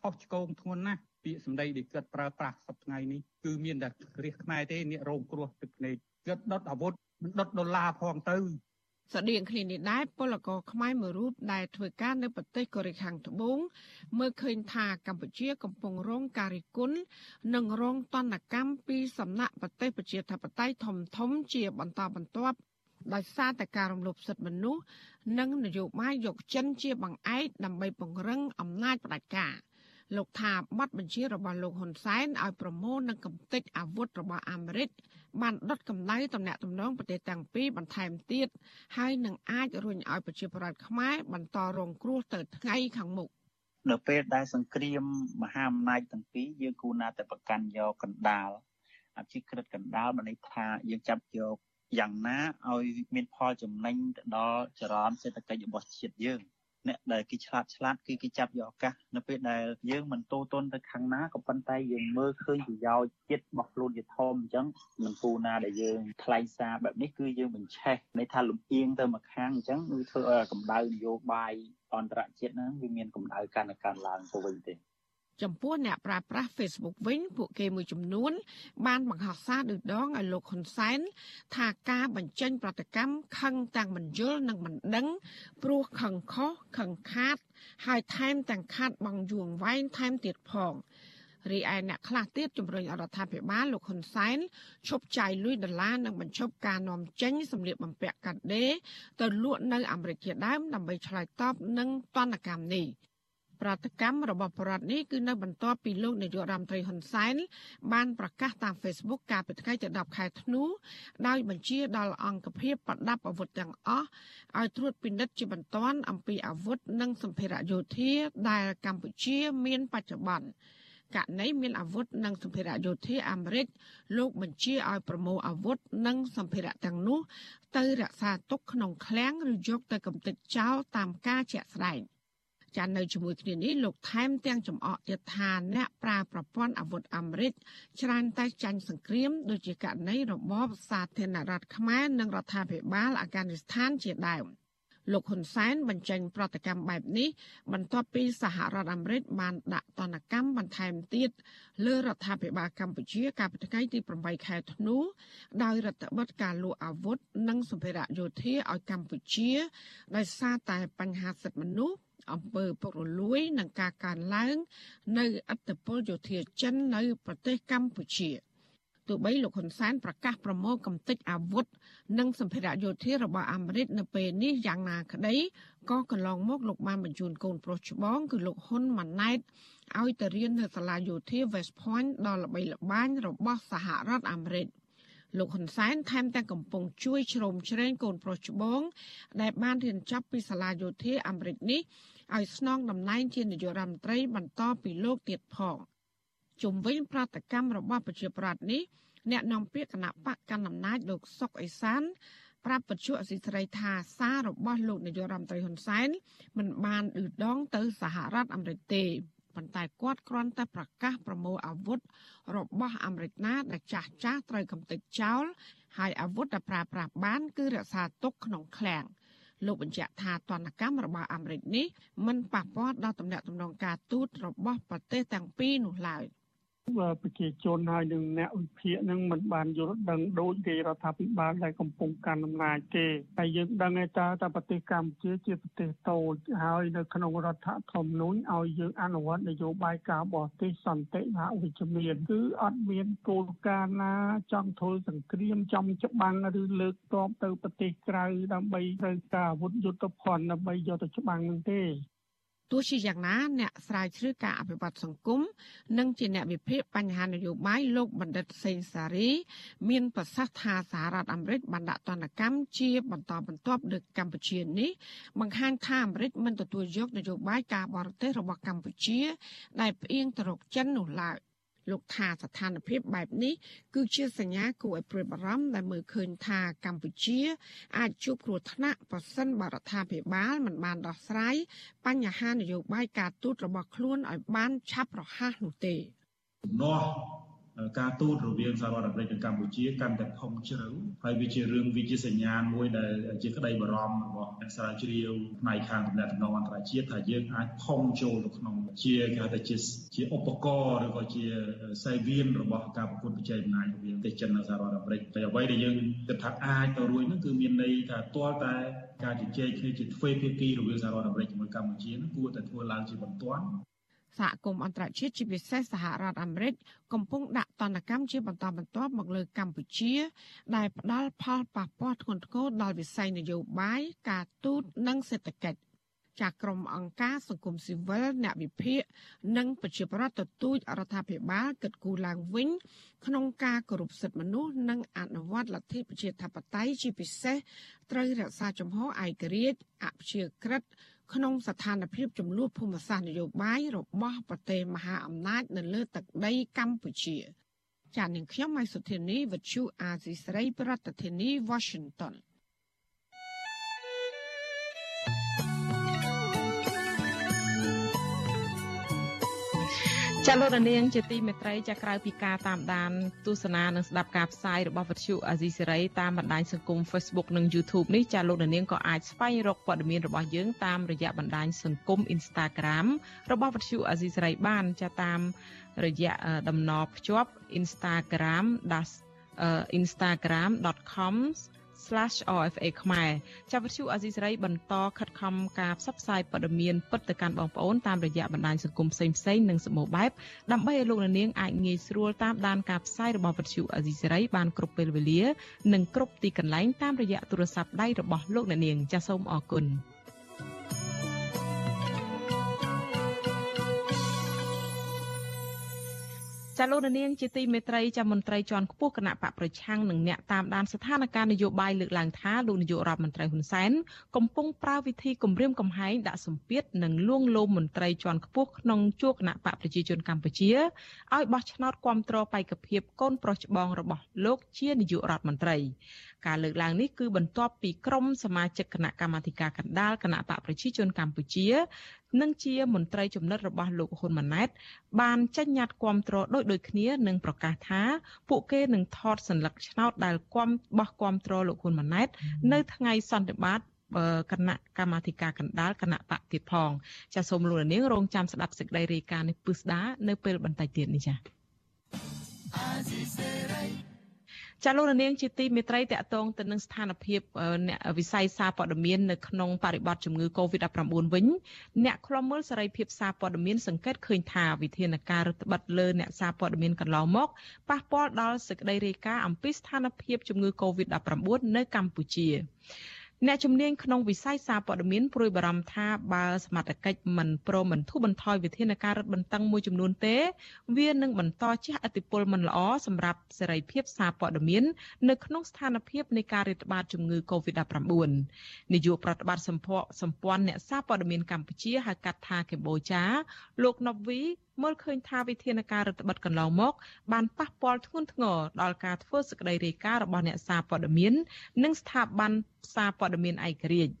Speaker 9: ខុសឆ្គងធ្ងន់ណាស់ ពាក្យសម្ដីដែលគាត់ប្រើប្រាស់សប្តាហ៍នេះគឺមានតែរាជខ្មែរទេអ្នករងគ្រោះទឹកភ្នែកគាត់ដុតអាវុធដុតដុល្លារផងទៅ
Speaker 8: ស្តៀងគ្នានេះដែរពលករខ្មែរមួយរូបដែលធ្វើការនៅប្រទេសកូរ៉េខាងត្បូងមើលឃើញថាកម្ពុជាកំពុងរងការរិះគន់និងរងទណ្ឌកម្មពីសំណាក់ប្រទេសប្រជាធិបតេយ្យធំធំជាបន្តបន្ទាប់ដោយសារតែការរំលោភសិទ្ធិមនុស្សនិងនយោបាយយកចិនជាបង្អែកដើម្បីពង្រឹងអំណាចផ្ដាច់ការ។ លោកថាប័ណ្ណបញ្ជារបស់លោកហ៊ុនសែនឲ្យប្រមូលនិងកំទេចអាវុធរបស់អាមេរិកបានដុតកម្ដៅតំណាក់តំណងប្រទេសទាំងពីរបន្ថែមទៀតហើយនឹងអាចរុញឲ្យប្រជាប្រដ្ឋខ្មែរបន្តរងគ្រោះទៅថ្ងៃខាងមុខ
Speaker 10: នៅពេលដែលសង្គ្រាមមហាអំណាចទាំងពីរយើងគូណាតែប្រកាន់យកកណ្ដាលអភិក្រិតកណ្ដាលបានន័យថាយើងចាប់យកយ៉ាងណាឲ្យមានផលចំណេញទៅដល់ចរន្តសេដ្ឋកិច្ចរបស់ជាតិយើង អ្នកដែលគេឆ្លាតឆ្លាតគឺគេចាប់យកឱកាសនៅពេលដែលយើងមិនតូតន់ទៅខាងណាក៏ប៉ុន្តែយើងមើលឃើញប្រយោជន៍ចិត្តរបស់ខ្លួនជាធំអញ្ចឹងមិនគូណាដែលយើងថ្លែងសារបែបនេះគឺយើងបញ្ឆេះន័យថាលំអៀងទៅមកខាងអញ្ចឹងគឺធ្វើឲ្យកម្ដៅនយោបាយអន្តរជាតិហ្នឹងវាមានកម្ដៅកាន់តែកើនឡើងទៅវិញទេ
Speaker 8: ចំពោះអ្នកប្រើប្រាស់ Facebook វិញពួកគេមួយចំនួន បានបង្ហោះសារឌឺដងឲ្យលោកហ៊ុនសែនថាការបញ្ចេញប្រតិកម្មខឹងទាំងមិនយល់និងមិនដឹងព្រោះខឹងខុសខឹងខាត ហើយថែមទាំងខាតបងយួងវែងថែមទៀតផងរីឯអ្នកខ្លះទៀតជំរុញរដ្ឋាភិបាលលោកហ៊ុនសែនឈប់ចាយលុយដុល្លារនិងបញ្ឈប់ការនាំចេញសម្លៀកបំពាក់កាត់ដេរទៅលក់នៅអាមេរិកជាដើមដើម្បីឆ្លើយតបនឹងទណ្ឌកម្មនេះ ប្រតិកម្មរបស់ប្រដ្ឋនេះគឺនៅបន្ទាប់ពីលោកនាយករដ្ឋមន្ត្រីហ៊ុនសែនបានប្រកាសតាម Facebook កាលពីថ្ងៃទី10ខែធ្នូដោយបញ្ជាដល់អង្គភាពប្រដាប់អាវុធទាំងអស់ឲ្យត្រួតពិនិត្យជាបន្ទាន់អំពីអាវុធនិងសម្ភារៈយោធាដែលកម្ពុជាមានបច្ចុប្បន្នករណីមានអាវុធនិងសម្ភារៈយោធាអាមេរិកលោកបញ្ជាឲ្យប្រមូលអាវុធនិងសម្ភារៈទាំងនោះ ទៅរក្សាទុកក្នុងឃ្លាំងឬយកទៅកំទេចចោលតាមការជាក់ស្ដែង ចានៅជាមួយគ្នានេះលោកថែមទាំងចំអកទៀតថាអ្នកប្រើប្រព័ន្ធអាវុធអាមេរិកច្រើនតែចាញ់សង្គ្រាមដូចជាករណីរបបសាធារណរដ្ឋខ្មែរនិងរដ្ឋាភិបាលអាហ្គានីស្ថានជាដើមលោកហ៊ុនសែនបញ្ចេញប្រតិកម្មបែបនេះបន្ទាប់ពីសហរដ្ឋអាមេរិកបានដាក់ទណ្ឌកម្មបន្ថែមទៀតលើរដ្ឋាភិបាលកម្ពុជាកាលពីថ្ងៃទី8ខែធ្នូដោយរដ្ឋបិទការលក់អាវុធនិងសម្ភារៈយោធាឲ្យកម្ពុជាដោយសារតែបញ្ហាសិទ្ធិមនុស្ស អំពើពុករលួយនិងការកើនឡើង នៅអត្តពលយោធាចិននៅ ប្រទេសកម្ពុជាទោះបីលោកហ៊ុនសែនប្រកាសប្រមូលកំទេចអាវុធនិងសម្ភារៈយោធារបស់អាមេរិកនៅពេលនេះយ៉ាងណាក្តីក៏កន្លងមកលោកបានបញ្ជូនកូនប្រុសច្បងគឺលោកហ៊ុនម៉ាណែតឲ្យទៅរៀននៅសាលាយោធា West Point ដ៏ល្បីល្បាញរបស់សហរដ្ឋអាមេរិកលោកហ៊ុនសែនថែមទាំងកំពុងជួយជ្រោមជ្រែងកូនប្រុសច្បង ដែលបានរៀនចប់ពីសាលាយោធាអាមេរិកនេះ ឲ្យស្នងតំណែងជានាយករដ្ឋមន្ត្រីបន្តពីលោកទៀតផងជុំវិញប្រតិកម្មរបស់ប្រជាប្រដ្ឋនេះអ្នកនាំពាក្យគណៈបកកណ្ដាលអំណាចលោកសុកអេសានប្រាប់បច្ចុប្បន្នអសីស្រីថាសាររបស់លោកនាយករដ្ឋមន្ត្រីហ៊ុនសែនមិនបានឌឺដងទៅសហរដ្ឋអាមេរិកទេប៉ុន្តែគាត់គ្រាន់តែប្រកាសប្រមូលអាវុធរបស់អាមេរិកណាដែលចាស់ចាស់ត្រូវកំទេចចោលហើយអាវុធដែលប្រើប្រាស់បាន គឺរក្សាទុកក្នុងឃ្លាំង លោកបញ្ជាក់ថាទណ្ឌកម្មរបស់អាមេរិកនេះមិនប៉ះពាល់ដល់ទំនាក់ទំនងការទូតរបស់ប្រទេសទាំងពីរនោះឡើយ។
Speaker 5: ប្រជាជនហើយនឹងអ្នកវិភាគនឹងមិនបានយល់ដឹងដូចរាជរដ្ឋាភិបាលដែលកំពុងកាន់អំណាចទេតែយើងដឹងថាតើប្រទេសកម្ពុជាជាប្រទេសតូចហើយនៅក្នុងរដ្ឋធម្មនុញ្ញឲ្យយើងអនុវត្តនយោបាយការបរទេសសន្តិសហវិជ្ជមានគឺអត់មានគោលការណ៍ណាចង់ធ្វើសង្គ្រាមចំច្បាំងឬលើកតបទៅប្រទេសក្រៅដើម្បីត្រូវការអាវុធយុទ្ធភ័ណ្ឌដើម្បីយកទៅច្បាំងនឹងទេ
Speaker 8: ទោះជាយ៉ាងណាអ្នកស្រាវជ្រាវការអភិវឌ្ឍសង្គមនិងជាអ្នកវិភាគបញ្ហានយោបាយលោកបណ្ឌិតសេងសារី មានប្រសាសន៍ថាសហរដ្ឋអាមេរិកបានដាក់ទណ្ឌកម្មជាបន្តបន្ទាប់លើកម្ពុជានេះបង្ហាញថាអាមេរិកមិនទទួលយកនយោបាយការបរទេសរបស់កម្ពុជា ដែលផ្អៀងទៅរកចិននោះឡើយ។ លោកថាស្ថានភាពបែបនេះគឺជាសញ្ញាគួរឲ្យព្រួយបារម្ភដែលមើលឃើញថាកម្ពុជា អាចជួបគ្រោះថ្នាក់ប្រសិនបរដ្ឋាភិបាលមិនបានដោះស្រាយបញ្ហានយោបាយការទូតរបស់ខ្លួនឲ្យបានឆាប់រហ័សនោះទេ
Speaker 11: ទំនាស់ ការទូតរវាងសហរដ្ឋអាមេរិកនិងកម្ពុជាកាន់តែធំជ្រៅហើយវាជារឿងវាជាសញ្ញាណមួយដែលជាក្តីបារម្ភរបស់អ្នកស្រាវជ្រាវផ្នែកខាងទំនាក់ទំនងអន្តរជាតិថាយើងអាចផុងចូលទៅក្នុងជាគេហៅថាជាជាឧបករណ៍ឬក៏ជាសេវៀនរបស់ការប្រកួតប្រជែងអំណាចរវាងប្រទេសចិននិងសហរដ្ឋអាមេរិកតែអ្វីដែលយើងគិតថាអាចទៅរួចនោះគឺមានន័យថាទាល់តែការជជែកគ្នាជាទ្វេភាគីរវាងសហរដ្ឋអាមេរិកជាមួយកម្ពុជានោះគួរតែធ្វើឡើងជាបន្ទាន់
Speaker 8: សហគមន៍អន្តរជាតិជាពិសេសសហរដ្ឋអាមេរិកកំពុងដាក់ទណ្ឌកម្មជាបន្តបន្ទាប់មកលើកម្ពុជា ដែលផ្ដល់ផលប៉ះពាល់ធ្ងន់ធ្ងរដល់វិស័យនយោបាយការទូតនិងសេដ្ឋកិច្ចចាក្រមអង្គការសង្គមស៊ីវិលអ្នកវិភាគនិងប្រជាប្រដ្ឋទទូចរដ្ឋាភិបាលកិត្តគូឡើងវិញ ក្នុងការគោរពសិទ្ធិមនុស្សនិងអនុវត្តលទ្ធិប្រជាធិបតេយ្យជាពិសេសត្រូវរក្សាជំហរឯករាជ្យអព្យាក្រឹត ក្នុងស្ថានភាពចំនួនភូមិសាស្ត្រនយោបាយរបស់ប្រទេសមហាអំណាចនៅលើទឹកដីកម្ពុជាចាននាងខ្ញុំម៉ៃសុធានីវិទ្យុអាស៊ីស្រីប្រធានាធិបតី Washington
Speaker 1: ចាលោកនាងជាទីមេត្រីចាក្រៅពីការតាមដានទស្សនានិងស្ដាប់ការផ្សាយរបស់វិទ្យុអាស៊ីសេរីតាមបណ្ដាញសង្គម Facebook និង YouTube នេះចាលោកនាងក៏អាចស្វែងរកព័ត៌មានរបស់យើងតាមរយៈបណ្ដាញសង្គម Instagram របស់វិទ្យុអាស៊ីសេរីបានចាតាមរយៈតំណភ្ជាប់ instagram.instagram.com /rfa ខ្មែរចាប់វិទ្យុអាស៊ីសេរីបន្តខិតខំការផ្សព្វផ្សាយព័ត៌មានពិតទៅកាន់បងប្អូនតាមរយៈបណ្ដាញសង្គមផ្សេងៗនិងសម្បូរបែបដើម្បីឲ្យលោកនាងអាចងាយស្រួលតាមដានការផ្សាយរបស់វិទ្យុអាស៊ីសេរីបានគ្រប់ពេលវេលា និងគ្រប់ទីកន្លែងតាមរយៈទូរស័ព្ទដៃរបស់លោកនាងចាសសូមអរគុណ។ ចាលោកនាងជាទីមេត្រីចាមន្ត្រីជាន់ខ្ពស់គណៈបកប្រឆាំងនិងអ្នកតាមដានស្ថានភាពនយោបាយលើកឡើងថាលោកនាយករដ្ឋមន្ត្រីហ៊ុនសែនកំពុងប្រើវិធីគំរាមកំហែងដាក់សម្ពាធនិងលួងលោមមន្ត្រីជាន់ខ្ពស់ក្នុងជួរគណៈបកប្រជាជនកម្ពុជាឲ្យបោះឆ្នោតគាំទ្របេក្ខភាពកូនប្រុសច្បងរបស់លោកជានាយករដ្ឋមន្ត្រីការលើកឡើងនេះគឺបន្ទាប់ពីក្រុមសមាជិកគណៈកម្មាធិការកណ្ដាលគណៈបកប្រជាជនកម្ពុជា និងជាមន្ត្រីចំណិតរបស់លោកហ៊ុនម៉ាណែត បានចេញញត្តិគាំទ្រដោយដូចគ្នានិងប្រកាសថាពួកគេនឹងថតសញ្ញាឆ្នោតដែលគាំបោះគាំទ្រលោកហ៊ុនម៉ាណែត នៅថ្ងៃសន្និបាតគណៈកម្មាធិការកណ្ដាលគណៈបកទៀតផងចាសសូមលោកនាងរងចាំស្ដាប់សេចក្តីរាយការណ៍នេះពឹស្ដានៅពេលបន្តិចទៀតនេះចា៎ ចាលោកនាងជាទីមេត្រីតកតងទៅនឹងស្ថានភាពអ្នកវិស័យសារព័ត៌មាននៅក្នុងបរិបទជំងឺ Covid-19 វិញអ្នកខ្លំមើលសេរីភាពសារព័ត៌មានសង្កេតឃើញថាវិធានការរដ្ឋបတ်លើអ្នកសារព័ត៌មានកន្លងមកប៉ះពាល់ដល់សេចក្តីរាយការណ៍អំពីស្ថានភាពជំងឺ Covid-19 នៅកម្ពុជា អ្នកជំនាញក្នុងវិស័យសារព័ត៌មានព្រួយបារម្ភថាបើសមត្ថកិច្ចមិនព្រមបន្ធូរបន្ថយវិធានការរឹតបន្តឹងមួយចំនួនទេ វានឹងបន្តជះឥទ្ធិពលមិនល្អសម្រាប់សេរីភាពសារព័ត៌មាននៅក្នុងស្ថានភាពនៃការរាតត្បាតជំងឺ Covid-19 នាយកប្រតិបត្តិសម្ភារសម្ព័ន្ធអ្នកសារព័ត៌មានកម្ពុជាហៅកាត់ថាកម្ពុជាលោកណូវីមើលឃើញថាវិធានការរដ្ឋបិទកន្លងមកបានប៉ះពាល់ធ្ងន់ធ្ងរដល់ការធ្វើសេចក្តីរាយការណ៍របស់អ្នកសារព័ត៌មាននិងស្ថាប័នសារព័ត៌មានឯករាជ្យ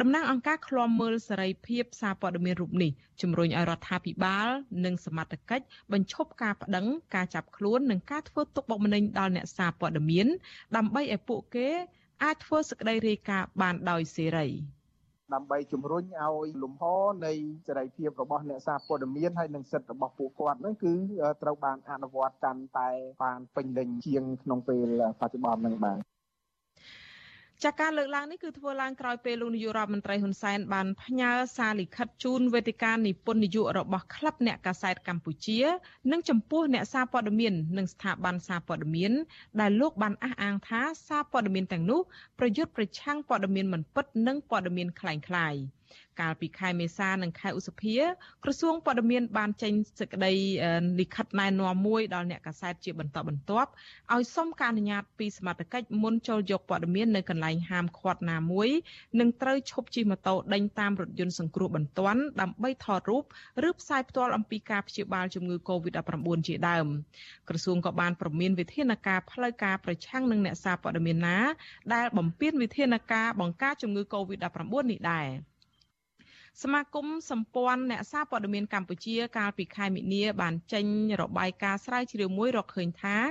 Speaker 1: តំណាងអង្គការឃ្លាំមើលសេរីភាពសារព័ត៌មានរូបនេះជំរុញឲ្យរដ្ឋាភិបាល និងសមត្ថកិច្ចបញ្ឈប់ការប្តឹងការចាប់ខ្លួននិងការធ្វើទុកបុកម្នេញដល់អ្នកសារព័ត៌មាន ដើម្បីឲ្យពួកគេអាចធ្វើសេចក្តីរាយការណ៍បានដោយសេរី។
Speaker 12: ដើម្បីជំរុញឲ្យលំហនៃសេរីភាពរបស់អ្នកសារព័ត៌មានហើយនិងសិទ្ធិរបស់ពួកគាត់ហ្នឹងគឺត្រូវបានអនុវត្តកាន់តែបានពេញលេញជាងក្នុងពេលបច្ចុប្បន្នហ្នឹងបាទ
Speaker 1: ចាការលើកឡើងនេះគឺធ្វើឡើងក្រោយពេលលោកនាយករដ្ឋមន្ត្រីហ៊ុនសែនបានផ្ញើសារលិខិតជូនវេទិកានិពន្ធនយោបាយរបស់ក្លឹបអ្នកកាសែតកម្ពុជា និងចំពោះអ្នកសារព័ត៌មាននិងស្ថាប័នសារព័ត៌មានដែលលោកបានអះអាងថាសារព័ត៌មានទាំងនោះប្រយុទ្ធប្រឆាំងព័ត៌មានមិនពិតនិងព័ត៌មានក្លែងក្លាយ។ កាលពីខែមេសានិងខែឧសភាក្រសួងព័ត៌មានបានចេញសេចក្តីលិខិតណែនាំមួយដល់អ្នកកាសែតជាបន្តបន្ទាប់ឲ្យសុំការអនុញ្ញាតពីសមត្ថកិច្ចមុនចូលយកព័ត៌មាននៅកន្លែងហាមឃាត់ណាមួយនិងត្រូវឈប់ជិះម៉ូតូដេញតាមរថយន្តសង្គ្រោះបន្ទាន់ដើម្បីថតរូបឬផ្សាយផ្ទាល់អំពីការព្យាបាលជំងឺ Covid-19 ជាដើមក្រសួងក៏បានប្រមានវិធានការផ្លូវការប្រឆាំងនឹងអ្នកសារព័ត៌មានណាដែលបំពេញវិធានការបង្ការជំងឺ Covid-19 នេះដែរ សមាគមសម្ព័ន្ធអ្នកសារព័ត៌មានកម្ពុជាកាលពីខែមិនិនាបានចេញរបាយការណ៍ស្រាវជ្រាវមួយរកឃើញថារ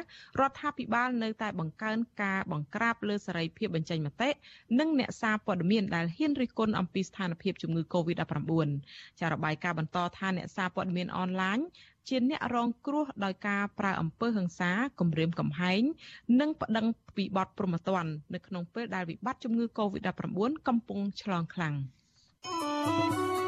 Speaker 1: ដ្ឋាភិបាលនៅតែបង្កើនការបង្ក្រាបលើសេរីភាពបញ្ចេញមតិនិងអ្នកសារព័ត៌មានដែលហ៊ានរិះគន់អំពីស្ថានភាពជំងឺ Covid-19 ចាររបាយការណ៍បន្តថាអ្នកសារព័ត៌មានអនឡាញជាអ្នករងគ្រោះដោយការប្រើអំពើហិង្សាគំរាមកំហែងនិងប្តឹងពីបទប្រមទ័ននៅក្នុងពេលដែលវិបត្តិជំងឺ Covid-19 កំពុងឆ្លងខ្លាំង។ Música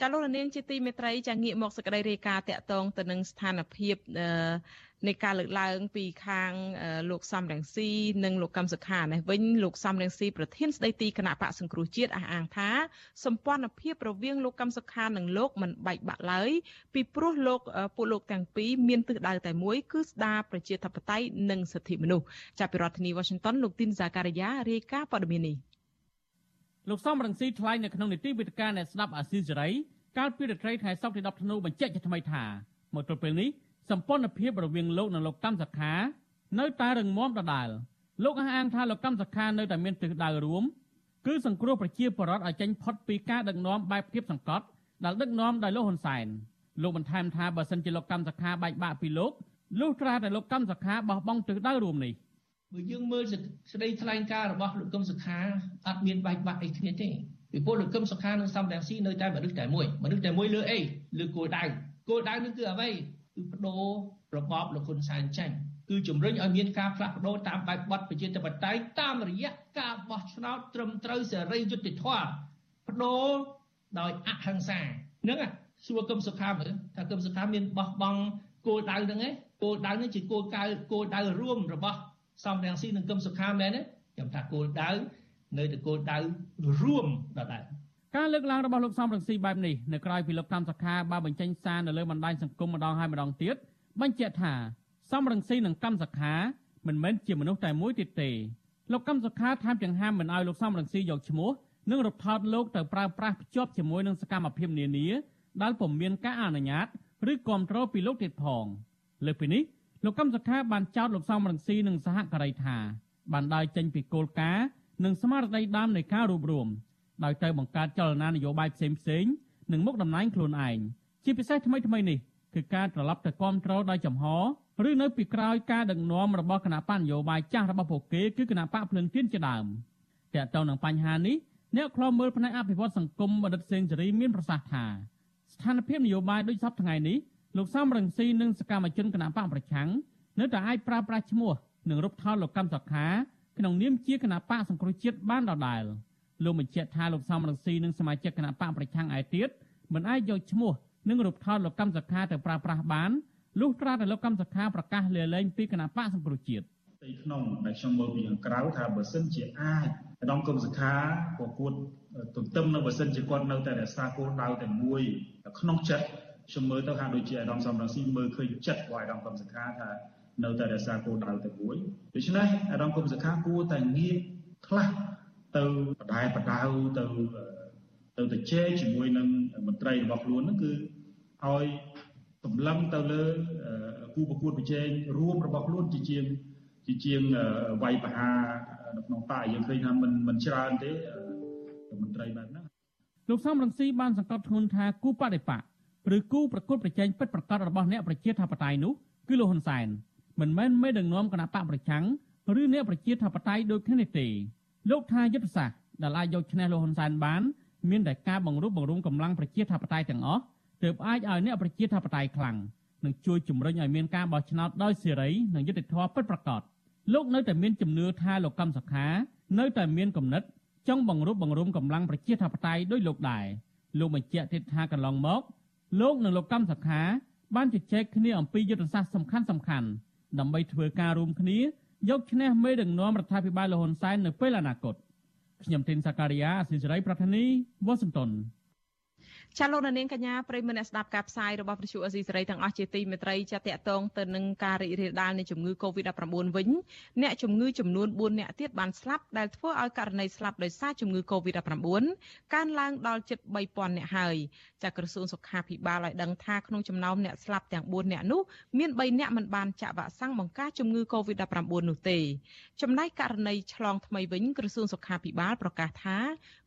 Speaker 1: ចាលោកនាងជាទីមេត្រីចាងាកមកសក្តីរាយការណ៍តកតងទៅនឹងស្ថានភាពនៃការលើកឡើងពីខាងលោកសំរងស៊ីនិងលោកកឹមសុខានេះវិញលោកសំរងស៊ីប្រធានស្ដីទីគណៈបកសង្គ្រោះជាតិអះអាងថាសម្ព័ន្ធភាពរវាងលោកកឹមសុខានិងលោកមិនបែកបាក់ឡើយពីព្រោះលោកពួកលោកទាំងពីរមានទិសដៅតែមួយគឺស្ដារប្រជាធិបតេយ្យនិងសិទ្ធិមនុស្សចាប់ពីរដ្ឋធានី Washington លោកទីនសាការីយ៉ារាយការណ៍ព័ត៌មាននេះ
Speaker 13: លោកសំរងស៊ីថ្លែងនៅក្នុងនីតិវិទ្យាអ្នកស្ដាប់អាស៊ីសេរីកាលពីរាត្រីថ្ងៃសុក្រទី10ធ្នូបញ្ជាក់ជាថ្មីថាមកទល់ពេលនេះសម្ព័ន្ធភាពរវាងលោកនិងលោកកម្មសខានៅតែរឹងមាំដដែលលោកអះអាងថាលោកកម្មសខានៅតែមានទិសដៅរួមគឺសង្គ្រោះប្រជាពលរដ្ឋឲ្យចេញផុតពីការដឹកនាំបែបភាពសង្កត់ដែលដឹកនាំដោយលោកហ៊ុនសែនលោកបន្ថែមថាបើសិនជាលោកកម្មសខាបែកបាក់ពីលោកលុះត្រាតែលោកកម្មសខាបោះបង់ទិសដៅរួមនេះ
Speaker 14: បើយើងមើលសេចក្តីថ្លែងការណ៍របស់លោកកឹមសុខាអត់មានបែកបាក់អីគ្នាទេពីព្រោះលោកកឹមសុខានិងសំរងស៊ីនៅតែមនុស្សតែមួយមនុស្សតែមួយលើអីលើគោលដៅគោលដៅនឹងគឺអ្វីគឺបដូររបបលោកហ៊ុនសែនចាញ់គឺជំរុញឲ្យមានការផ្លាស់ប្ដូរតាមបែបបទប្រជាធិបតេយ្យតាមរយៈការបោះឆ្នោតត្រឹមត្រូវសេរីយុត្តិធម៌បដូរដោយអហិង្សាហ្នឹងសួរកឹមសុខាមើលថាកឹមសុខាមានបោះបង់គោលដៅហ្នឹងឯងគោលដៅនេះជាគោលដៅគោលដៅរួមរបស់ សំរងស៊ីនិងគឹមសុខាមែនទេខ្ញុំថាគោលដៅនៅតែគោលដៅរួមដដែល
Speaker 13: ការលើកឡើងរបស់លោកសំរងស៊ីបែបនេះនៅក្រៅពីលោកកម្មសខាបានបញ្ចេញសារនៅលើបណ្ដាញសង្គមម្ដងហើយម្ដងទៀតបញ្ជាក់ថាសំរងស៊ីនិងកម្មសខាមិនមែនជាមនុស្សតែមួយទៀតទេលោកកម្មសខាថែមទាំងហាមមិនឲ្យលោកសំរងស៊ីយកឈ្មោះនិងរំថោតលោកទៅប្រើប្រាស់ភ្ជាប់ជាមួយនឹងសកម្មភាពនានាដែលពុំមានការអនុញ្ញាតឬគ្រប់គ្រងពីលោកទៀតផងលើពីនេះ លោកកម្មសខាបានចោទលោកសំរងស៊ីនិងសហការីថាបានដើរចេញពីគោលការណ៍និងស្មារតីដើមនៃការរួបរวมដោយទៅបង្កើតចលនានយោបាយផ្សេងផ្សេងនិងមុខតំណែងខ្លួនឯងជាពិសេសថ្មីថ្មីនេះគឺការត្រឡប់ទៅគ្រប់គ្រងដោយចំហឬនៅពីក្រោយការដឹកនាំរបស់គណៈបញ្ញយោបាយចាស់របស់ពួកគេគឺគណៈបកភ្លឹងទៀនជាដើមតើតើនឹងបញ្ហានេះអ្នកខ្លោមើលផ្នែកអភិវឌ្ឍសង្គមបណ្ឌិតសេងសេរីមានប្រសាសន៍ថាស្ថានភាពនយោបាយដូចសពថ្ងៃនេះ លោកសំរងស៊ីនិងសកម្មជនគណៈបកប្រឆាំងនៅតែអាចប្រើប្រាស់ឈ្មោះនិងរូបថតលោកកម្មសខាក្នុងនាមជាគណៈបកសង្គ្រោះជាតិបានដដែលលោកបញ្ជាក់ថាលោកសំរងស៊ីនិងសមាជិកគណៈបកប្រឆាំងឯទៀតមិនអាចយកឈ្មោះនិងរូបថតលោកកម្មសខាទៅប្រើប្រាស់បានលុះត្រាតែលោកកម្មសខាប្រកាសលាលែងពីគណៈបកសង្គ្រោះជាតិ
Speaker 11: ទីក្នុងដែលខ្ញុំមើលពីខាងក្រៅថាបើសិនជាអាចឧត្តមគមសខាប្រកួតទន្ទឹមនៅបើសិនជាគាត់នៅតែរក្សាគោលដៅតែមួយក្នុងចិត្ត ខ្ញុំមើលទៅហាក់ដូចជាអាដាមសំរងស៊ីមើលឃើញចិត្តរបស់អាដាមគមសខាថានៅតែរក្សាគោលដៅតែមួយដូច្នេះអាដាមគមសខាគួរតែងាកខ្លះទៅបដែបដៅទៅទៅទៅជែកជាមួយនឹងមន្ត្រីរបស់ខ្លួនហ្នឹងគឺឲ្យសម្លឹងទៅលើគូប្រកួតប្រជែងរួមរបស់ខ្លួនជាជាងជាជាងវាយបហានៅក្នុងបកយើងឃើញថាมันมันច្រើនទេមន្ត្រីបែបហ្នឹង
Speaker 13: លោកសំរងស៊ីបានសង្កត់ធ្ងន់ថាគូបដិបក ឬគូប្រកួតប្រជែងពិតប្រាកដរបស់អ្នកប្រជាធិបតេយ្យនោះគឺលោកហ៊ុនសែនមិនមែនមេដឹកនាំគណៈបកប្រឆាំងឬអ្នកប្រជាធិបតេយ្យដូចគ្នានេះទេលោកថាយុទ្ធសាស្ត្រដែលអាចយកឈ្នះលោកហ៊ុនសែនបានមានតែការបង្រួបបង្រួមកម្លាំងប្រជាធិបតេយ្យទាំងអស់ទើបអាចឲ្យអ្នកប្រជាធិបតេយ្យខ្លាំងនិងជួយជំរុញឲ្យមានការបោះឆ្នោតដោយសេរីនិងយុត្តិធម៌ពិតប្រាកដលោកនៅតែមានជំនឿថាលោកកម្មសខានៅតែមានគំនិតចង់បង្រួបបង្រួមកម្លាំងប្រជាធិបតេយ្យដោយលោកដែរលោកបញ្ជាក់ទៀតថាកន្លងមក លោកនិងលោកកម្មសខាបានជជែកគ្នាអំពីយុទ្ធសាស្ត្រសំខាន់សំខាន់ដើម្បីធ្វើការរួមគ្នាយកឈ្នះមេដឹកនាំរដ្ឋាភិបាលលហ៊ុនសែននៅពេលអនាគតខ្ញុំទីនសាការីយ៉ាអសិរ័យប្រធានីវ៉ាស៊ីនតោន
Speaker 1: ចាលោកនាងកញ្ញាប្រិយមិត្តអ្នកស្ដាប់ការផ្សាយរបស់វិទ្យុអេស៊ីសេរីទាំងអស់ជាទីមេត្រីចាតកតងទៅនឹងការរីករាលដាលនៃជំងឺ Covid-19 វិញអ្នកជំងឺចំនួន4អ្នកទៀតបានស្លាប់ដែលធ្វើឲ្យករណីស្លាប់ដោយសារជំងឺ Covid-19 កើនឡើងដល់ជិត3000អ្នកហើយចាក្រសួងសុខាភិបាលឲ្យដឹងថាក្នុងចំណោមអ្នកស្លាប់ទាំង4អ្នកនោះមាន3អ្នកមិនបានចាក់វ៉ាក់សាំងបង្ការជំងឺ Covid-19 នោះទេចំណែកករណីឆ្លងថ្មីវិញក្រសួងសុខាភិបាលប្រកាសថា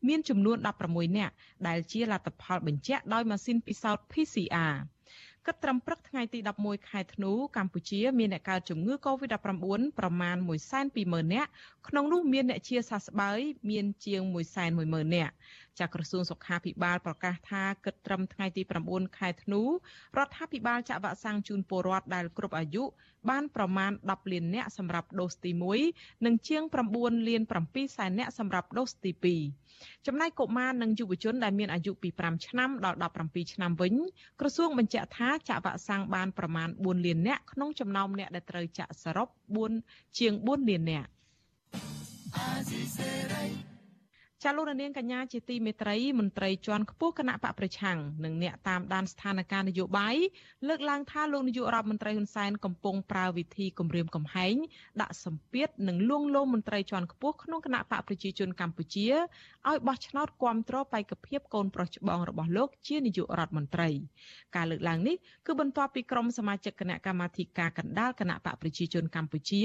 Speaker 1: មានចំនួន16អ្នកដែលជាលទ្ធផលបញ្ជាក់ដោយម៉ាស៊ីនពិសោធន៍ PCR គិតត្រឹមព្រឹកថ្ងៃទី11ខែធ្នូកម្ពុជាមានអ្នកកើតជំងឺ Covid-19 ប្រមាណ120,000នាក់ក្នុងនោះមានអ្នកជាសះស្បើយមានជាង110,000នាក់ចាក្រសួងសុខាភិបាលប្រកាសថាគិតត្រឹមថ្ងៃទី9ខែធ្នូរដ្ឋាភិបាលចាក់វ៉ាក់សាំងជូនពលរដ្ឋដែលគ្រប់អាយុបានប្រមាណ10លាននាក់សម្រាប់ដូសទី1និងជាង9លាន7សែននាក់សម្រាប់ដូសទី2ចំណែកកុមារនិងយុវជនដែលមានអាយុពី5ឆ្នាំដល់17ឆ្នាំវិញក្រសួងបញ្ជាក់ថាចាក់វ៉ាក់សាំងបានប្រមាណ4លាននាក់ក្នុងចំណោមអ្នកដែលត្រូវចាក់សរុប4ជាង4លាននាក់ ចាលោកនាងកញ្ញាជាទីមេត្រីមន្ត្រីជាន់ខ្ពស់គណៈបកប្រឆាំងនិងអ្នកតាមដានស្ថានភាពនយោបាយលើកឡើងថាលោកនាយករដ្ឋមន្ត្រីហ៊ុនសែនកំពុងប្រើវិធីគម្រាមកំហែងដាក់សម្ពាធនិងលួងលោមមន្ត្រីជាន់ខ្ពស់ក្នុងគណៈបកប្រជាជនកម្ពុជាឲ្យបោះឆ្នោតគាំទ្របេក្ខភាពកូនប្រុសច្បងរបស់លោកជានាយករដ្ឋមន្ត្រី ការលើកឡើងនេះគឺបន្ទាប់ពីក្រុមសមាជិកគណៈកម្មាធិការកណ្ដាលគណៈបកប្រជាជនកម្ពុជា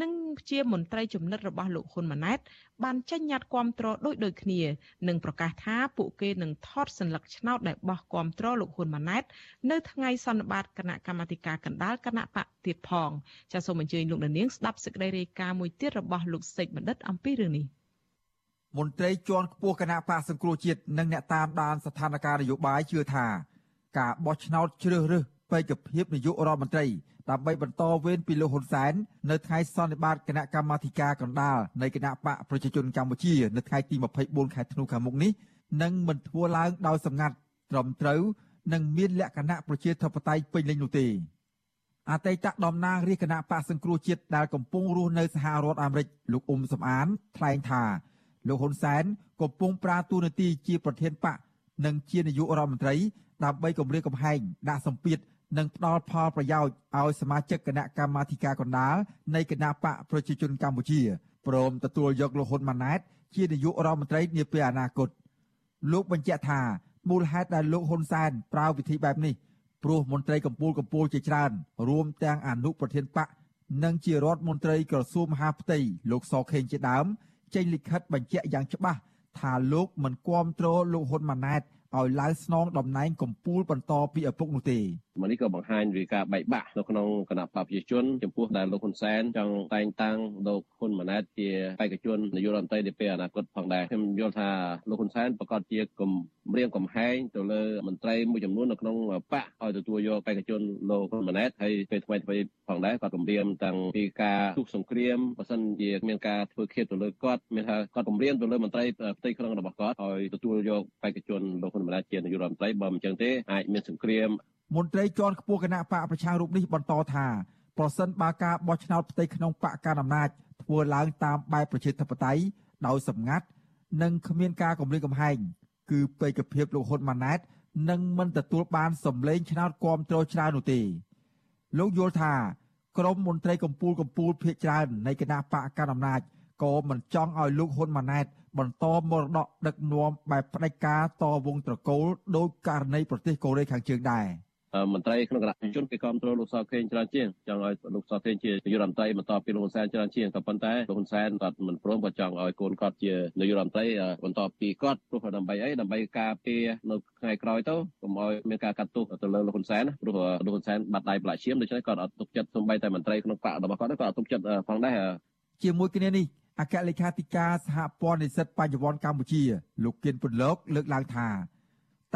Speaker 1: និងជាមន្ត្រីចំណិតរបស់លោកហ៊ុនម៉ាណែតបានចេញញត្តិគាំទ្រដូចដូចគ្នានិងប្រកាសថាពួកគេនឹងថតសញ្ញាឆ្នោតដែលបោះគាំទ្រលោកហ៊ុនម៉ាណែតនៅថ្ងៃសន្និបាតគណៈកម្មាធិការកណ្ដាលគណៈបកទៀតផងចាសសូមអញ្ជើញលោកនាងស្ដាប់សេចក្តីរាយការណ៍មួយទៀតរបស់លោកសេចបណ្ឌិតអំពីរឿងនេះ
Speaker 2: មន្ត្រីជាន់ខ្ពស់គណៈបកសង្គ្រោះជាតិនិងអ្នកតាមដានស្ថានភាពនយោបាយជឿថាការបោះឆ្នោតជ្រើសរើស បេក្ខភាពនាយករដ្ឋមន្ត្រីដើម្បីបន្តវេនពីលោកហ៊ុនសែននៅថ្ងៃសន្និបាតគណៈកម្មាធិការកណ្ដាលនៃគណៈបកប្រជាជនកម្ពុជានៅថ្ងៃទី24ខែធ្នូខាងមុខនេះនឹងមិនធ្វើឡើងដោយសម្ងាត់ត្រឹមត្រូវនិងមានលក្ខណៈប្រជាធិបតេយ្យពេញលេញនោះទេអតីតតំណាងរាជគណៈបកសង្គ្រោះជាតិដែលកំពុងរស់នៅសហរដ្ឋអាមេរិកលោកអ៊ុំសំអានថ្លែងថាលោកហ៊ុនសែនកំពុងប្រើតួនាទីជាប្រធានបកនិងជានាយករដ្ឋមន្ត្រីដើម្បីគម្រាមកំហែងដាក់សម្ពាធ និងផ្ដល់ផលប្រយោជន៍ឲ្យសមាជិកគណៈកម្មាធិការកណ្ដាលនៃគណៈបកប្រជាជនកម្ពុជាព្រមទទួលយកលោកហ៊ុនម៉ាណែតជានាយករដ្ឋមន្ត្រីនាពេលអនាគតលោកបញ្ជាក់ថាមូលហេតុដែលលោកហ៊ុនសែនប្រើវិធីបែបនេះព្រោះមន្ត្រីកម្ពុជាកម្ពុជាជាច្រើនរួមទាំងអនុប្រធានបកនិងជារដ្ឋមន្ត្រីក្រសួងមហាផ្ទៃលោកសខេងជាដើមចេញលិខិតបញ្ជាក់យ៉ាងច្បាស់ថាលោកមិនគាំទ្រលោកហ៊ុនម៉ាណែតឲ្យឡើងស្នងតំណែងកម្ពុជាបន្តពីឪពុកនោះទេ
Speaker 15: មកនេះក៏បង្ហាញពីការបែកបាក់នៅក្នុងគណៈបព្វជិជនចំពោះដែលលោកហ៊ុនសែនចង់តែងតាំងលោកហ៊ុនម៉ាណែតជាបេក្ខជននាយករដ្ឋមន្ត្រីនាពេលអនាគតផងដែរខ្ញុំយល់ថាលោកហ៊ុនសែនប្រកាសជាគំរាមកំហែងទៅលើមន្ត្រីមួយចំនួននៅក្នុងបកឲ្យទទួលយកបេក្ខជនលោកហ៊ុនម៉ាណែតហើយពេលថ្មីថ្មីផងដែរគាត់គំរាមតាំងពីការទុកសង្គ្រាមបើសិនជាមានការធ្វើឃាតទៅលើគាត់មានថាគាត់គំរាមទៅលើមន្ត្រីផ្ទៃក្នុងរបស់គាត់ឲ្យទទួលយកបេក្ខជនលោកហ៊ុនម៉ាណែតជានាយករដ្ឋមន្ត្រីបើមិនចឹងទេអាចមានសង្គ្រាម
Speaker 2: មន្ត្រីជាន់ខ្ពស់គណៈបកប្រជារូបនេះបន្តថាប្រសិនបើការបោះឆ្នោតផ្ទៃក្នុងបកកណ្ដាលអំណាចធ្វើឡើងតាមបែបប្រជាធិបតេយ្យដោយសម្ងាត់និងគ្មានការគម្រាមកំហែងគឺពេកភាពលោកហ៊ុនម៉ាណែតនឹងមិនទទួលបានសម្លេងឆ្នោតគាំទ្រច្រើននោះទេលោកយល់ថាក្រមមន្ត្រីកម្ពុជាកម្ពុជាភៀកច្រើននៃគណៈបកកណ្ដាលអំណាចក៏មិនចង់ឲ្យលោកហ៊ុនម៉ាណែត បន្តមរតកដឹកនាំបែបផ្ដាច់ការតវងត្រកូលដោយករណីប្រទេសកូរ៉េខាងជើងដែរ
Speaker 15: មន្ត្រីក្នុងគណៈជនគេគ្រប់គ្រងលោកសខេងច្រើនជាងចង់ឲ្យលោកសខេងជានាយករដ្ឋមន្ត្រីបន្តពីលោកហ៊ុនសែនច្រើនជាងក៏ប៉ុន្តែលោកហ៊ុនសែនគាត់មិនព្រមគាត់ចង់ឲ្យកូនគាត់ជានាយករដ្ឋមន្ត្រីបន្តពីគាត់ព្រោះដើម្បីអីដើម្បីការពារនៅថ្ងៃក្រោយទៅកុំឲ្យមានការកាត់ទោសទៅលើលោកហ៊ុនសែនព្រោះលោកហ៊ុនសែនបាត់ដៃប្រឡាក់ឈាមដូច្នេះគាត់អត់ទុកចិត្តសូម្បីតែមន្ត្រីក្នុងបករបស់គាត់ក៏អត់ទុកចិត្តផងដែរ
Speaker 2: ជាមួយគ្នានេះអគ្គលេខាធិការសហព័ន្ធនិស្សិតបញ្ញវន្តកម្ពុជាលោកគៀនពុនលោកលើកឡើងថា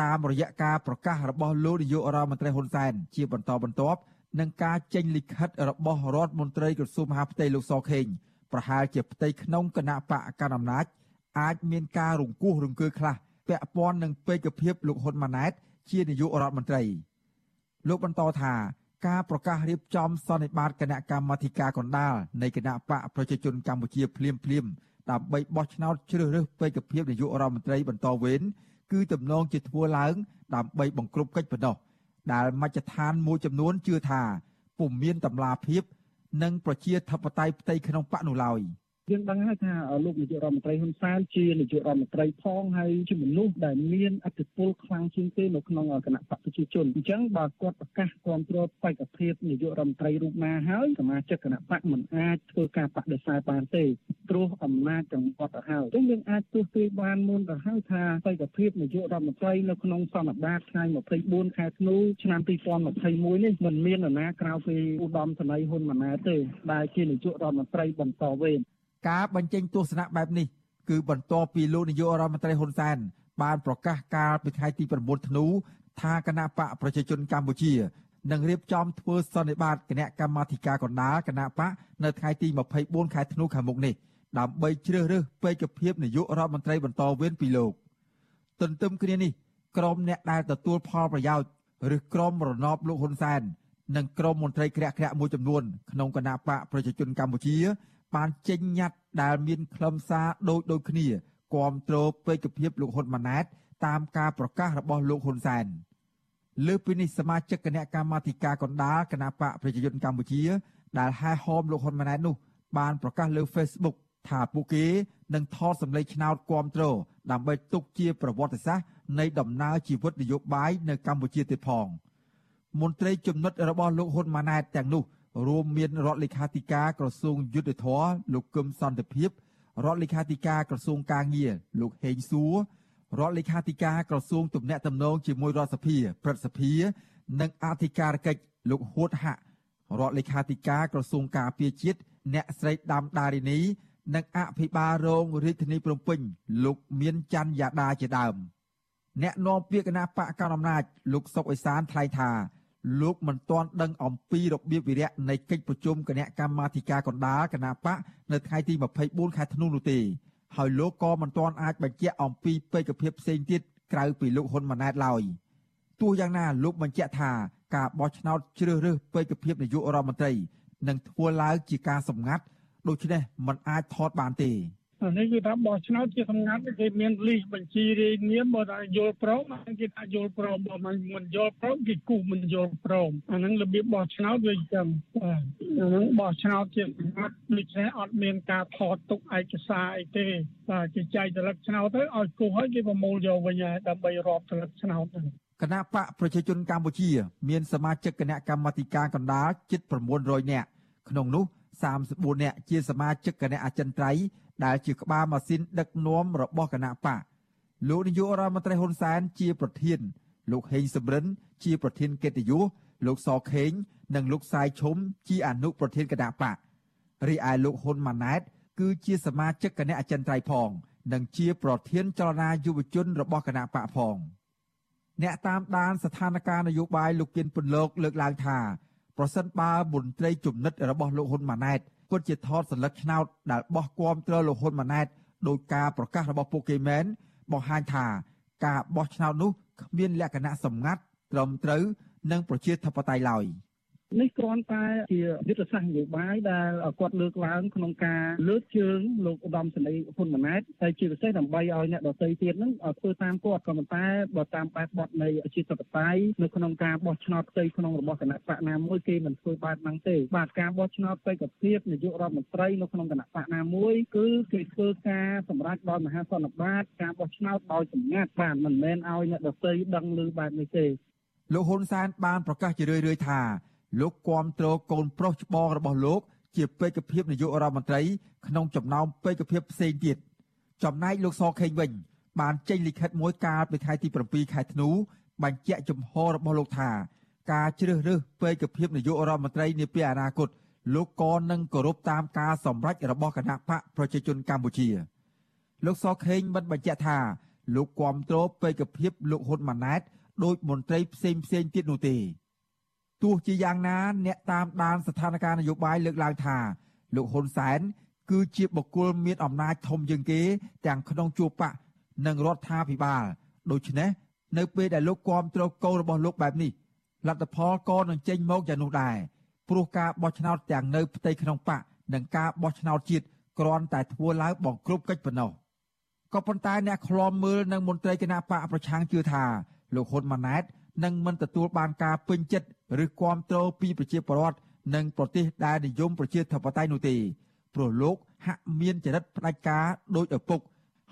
Speaker 2: តាមរយៈការប្រកាសរបស់លោកនាយករដ្ឋមន្ត្រីហ៊ុនសែនជាបន្តបន្ទាប់នឹងការចេញលិខិតរបស់រដ្ឋមន្ត្រីក្រសួងមហាផ្ទៃលោកសខេងប្រហែលជាផ្ទៃក្នុងគណៈបកកណ្ដាលអំណាចអាចមានការរង្គោះរង្គើខ្លះពាក់ព័ន្ធនឹងពេកភាពលោកហ៊ុនម៉ាណែត ជានាយករដ្ឋមន្ត្រី លោកបន្តថាការប្រកាសរៀបចំសន្និបាតគណៈកម្មាធិការកណ្ដាលនៃគណៈបកប្រជាជនកម្ពុជាភ្លាមភ្លាមដើម្បីបោះឆ្នោតជ្រើសរើសពេកភាពនាយករដ្ឋមន្ត្រីបន្តវេន គឺទំនងជាធ្វើឡើង ដើម្បីបង្ក្រប់កិច្ចប៉ុណ្ណោះដែលមជ្ឈដ្ឋានមួយចំនួនជឿថាពុំមានតម្លាភាព និងប្រជាធិបតេយ្យផ្ទៃក្នុងបកនោះឡើយ។
Speaker 16: យើងដឹងហើយថាលោកនាយករដ្ឋមន្ត្រីហ៊ុនសែនជានាយករដ្ឋមន្ត្រីផងហើយជាមនុស្សដែលមានអធិបុលខ្លាំងជាងគេនៅក្នុងគណៈបកប្រជាជនអញ្ចឹងបើគាត់ប្រកាសគ្រប់គ្រងបេក្ខភាពនាយករដ្ឋមន្ត្រីរូបណាហើយសមាជិកគណៈបកមិនអាចធ្វើការបដិសេធបានទេព្រោះអំណាចទាំងអត់ទៅហើយអញ្ចឹងយើងអាចទស្សទាយបានមុនទៅហើយថាបេក្ខភាពនាយករដ្ឋមន្ត្រីនៅក្នុងសន្និបាតថ្ងៃ24ខែធ្នូឆ្នាំ2021នេះមិនមាននរណាក្រៅពីឧត្តមសេនីយ៍ហ៊ុនម៉ាណែតទេដែលជានាយករដ្ឋមន្ត្រីបន្តវេន
Speaker 2: ការបញ្ចេញទស្សនៈបែបនេះគឺបន្ទាប់ពីលោកនាយករដ្ឋមន្ត្រីហ៊ុនសែនបានប្រកាសកាលពីថ្ងៃទី9ធ្នូថាគណៈបកប្រជាជនកម្ពុជានឹងរៀបចំធ្វើសន្និបាតគណៈកម្មាធិការកណ្ដាលគណៈបកនៅថ្ងៃទី24ខែធ្នូខាងមុខនេះដើម្បីជ្រើសរើសពេកភាពនាយករដ្ឋមន្ត្រីបន្តវេនពីលោកទន្ទឹមគ្នានេះក្រុមអ្នកដែលទទួលផលប្រយោជន៍ឬក្រុមរណបលោកហ៊ុនសែននិងក្រុមមន្ត្រីក្រាក់ក្រាក់មួយចំនួនក្នុងគណៈបកប្រជាជនកម្ពុជា បានចេញញត្តិដែលមានខ្លឹមសារដូចដូចគ្នាគាំទ្រពេកភាពលោកហ៊ុនម៉ាណែតតាមការប្រកាសរបស់លោកហ៊ុនសែនលើពីនេះសមាជិកគណៈកម្មាធិការកណ្ដាលគណៈបកប្រជាជនកម្ពុជា ដែលហែហោមលោកហ៊ុនម៉ាណែតនោះ បានប្រកាសលើ Facebook ថាពួកគេនឹងថតសម្លេងឆ្នោតគាំទ្រដើម្បីទុកជាប្រវត្តិសាស្ត្រនៃដំណើរជីវិតនយោបាយនៅកម្ពុជាទៀតផងមន្ត្រីចំណុចរបស់លោកហ៊ុនម៉ាណែតទាំងនោះ រួមមានរដ្ឋលេខាធិការក្រសួងយុទ្ធភ័ពលោកកឹមសន្តិភាពរដ្ឋលេខាធិការក្រសួងកាងារលោកហេងសួររដ្ឋលេខាធិការក្រសួងទំនាក់ទំនងជាមួយរដ្ឋសភាព្រឹទ្ធសភា និងអធិការកិច្ចលោកហួតហាក់រដ្ឋលេខាធិការក្រសួងការពារជាតិអ្នកស្រីដាំដារីនីនិងអភិបាលរងរាជធានីភ្នំពេញលោកមានច័ន្ទយ៉ាដាជាដើមអ្នកនាំពាក្យគណៈបកកណ្ដាលអំណាចលោកសុកអេសានថ្លែងថា លោកមិនទាន់ដឹងអំពីរបៀបវិរៈនៃកិច្ចប្រជុំគណៈកម្មាធិការកណ្ដាលគណៈបកនៅថ្ងៃទី24ខែធ្នូនោះទេហើយលោកក៏មិនទាន់អាចបញ្ជាក់អំពីបេក្ខភាពផ្សេងទៀតក្រៅពីលោកហ៊ុនម៉ាណែតឡើយទោះយ៉ាងណាលោកបញ្ជាក់ថាការបោះឆ្នោតជ្រើសរើសពេជ្រភាពនាយករដ្ឋមន្ត្រីនឹងធ្វើឡើងជាការសម្ងាត់ដូច្នេះมันអាចថតបានទេ
Speaker 16: អានេះគឺថាបោះឆ្នោតជាសម្ងាត់គេមានលីសបញ្ជីរាយនាមបើថាយល់ព្រមគេថាយល់ព្រមបើមិនមិនយល់ព្រមគេគូសមិនយល់ព្រមអាហ្នឹងរបៀបបោះឆ្នោតវាអញ្ចឹងបាទអាហ្នឹងបោះឆ្នោតជាសម្ងាត់ដូច្នេះអត់មានការថតទុកឯកសារអីទេបាទគេចែកត្រឡឹកឆ្នោតទៅឲ្យគូសឲ្យគេប្រមូលយកវិញហើយដើម្បីរាប់ត្រឡឹកឆ្នោតហ្នឹង
Speaker 2: គណៈបកប្រជាជនកម្ពុជា មានសមាជិកគណៈកម្មាធិការកណ្ដាលជិត900នាក់ក្នុងនោះ34នាក់ជាសមាជិកគណៈអចិន្ត្រៃយ៍ ដែលជាក្បាលម៉ាស៊ីនដឹកនាំរបស់គណៈបកលោកនាយករដ្ឋមន្ត្រីហ៊ុនសែនជាប្រធាន លោកហេងសំរិន ជាប្រធានកិត្តិយសលោកសខេង និងលោកសាយឈុំជាអនុប្រធានគណៈបករីឯលោកហ៊ុនម៉ាណែត គឺជាសមាជិកគណៈអចិន្ត្រៃយ៍ផង និងជាប្រធានចលនាយុវជនរបស់គណៈបកផងអ្នកតាមដានស្ថានភាពនយោបាយលោកគៀនពន្លកលើកឡើងថាប្រសិនបើមន្ត្រីជំនិតរបស់លោកហ៊ុនម៉ាណែត ពិតជាថតសន្លឹកឆ្នោតដែលបោះគំត្រលោកហ៊ុនម៉ាណែតដោយការប្រកាសរបស់ពួកគេមែនបង្ហាញថាការបោះឆ្នោតនោះគ្មានលក្ខណៈសម្ងាត់ត្រឹមត្រូវនិងប្រជាធិបតេយ្យឡើយ។
Speaker 16: នេះគ្រាន់តែជាយុទ្ធសាស្ត្រនយោបាយដែលគាត់លើកឡើងក្នុងការលើកជើងលោកឧត្តមសេនីយ៍ហ៊ុនម៉ាណែតតែជាពិសេសដើម្បីឲ្យអ្នកដទៃទៀតហ្នឹងធ្វើតាមគាត់ក៏ប៉ុន្តែបើតាមបែបបទនៃជាធិបតេយ្យនៅក្នុងការបោះឆ្នោតផ្ទៃក្នុងរបស់គណៈបកណាមួយគេមិនធ្វើបែបហ្នឹងទេបាទការបោះឆ្នោតផ្ទៃកភាពនាយករដ្ឋមន្ត្រីនៅក្នុងគណៈបកណាមួយគឺគេធ្វើការសម្រេចដោយមហាសន្និបាតការបោះឆ្នោតដោយសម្ងាត់បាទមិនមែនឲ្យអ្នកដទៃដឹងឮបែបនេះទេ
Speaker 2: លោកហ៊ុនសែនបានប្រកាសជារឿយៗថា លោកគាំទ្រកូនប្រុសច្បងរបស់លោក ជាបេក្ខភាពនាយករដ្ឋមន្ត្រីក្នុងចំណោមបេក្ខភាពផ្សេងទៀតចំណែកលោកសខេងវិញ បានចេញលិខិតមួយកាលពីថ្ងៃទី7ខែធ្នូបញ្ជាក់ជំហររបស់លោកថាការជ្រើសរើសបេក្ខភាពនាយករដ្ឋមន្ត្រីនាពេលអនាគតលោកក៏នឹងគោរពតាមការសម្រេចរបស់គណៈបកប្រជាជនកម្ពុជា លោកសខេងបានបញ្ជាក់ថាលោកគាំទ្របេក្ខភាពលោកហ៊ុនម៉ាណែតដោយមន្ត្រីផ្សេងផ្សេងទៀតនោះទេ ទោះជាយ៉ាងណា អ្នកតាមដានស្ថានភាពនយោបាយលើកឡើងថាលោកហ៊ុនសែនគឺជាបុគ្គលមានអំណាចធំជាងគេ ទាំងក្នុងជួរបកនិងរដ្ឋាភិបាលដូច្នេះនៅពេលដែលលោកគាំទ្រកូនរបស់លោកបែបនេះលទ្ធផលក៏នឹងចេញមកយ៉ាងនោះដែរព្រោះការបោះឆ្នោតទាំងនៅផ្ទៃក្នុងបកនិងការបោះឆ្នោតជាតិគ្រាន់តែធ្វើឡើងបង្ក្រប់កិច្ចប៉ុណ្ណោះក៏ប៉ុន្តែអ្នកខ្លំមើលនិងមន្ត្រីគណៈបកប្រឆាំងជឿថាលោកហ៊ុនម៉ាណែត នឹងមិនទទួលបានការពេញចិត្តឬគ្រប់គ្រងពីប្រជាពលរដ្ឋនិងប្រទេសដែលនិយមប្រជាធិបតេយ្យនោះទេព្រោះលោកហាក់មានចរិតផ្ដាច់ការដោយឪពុក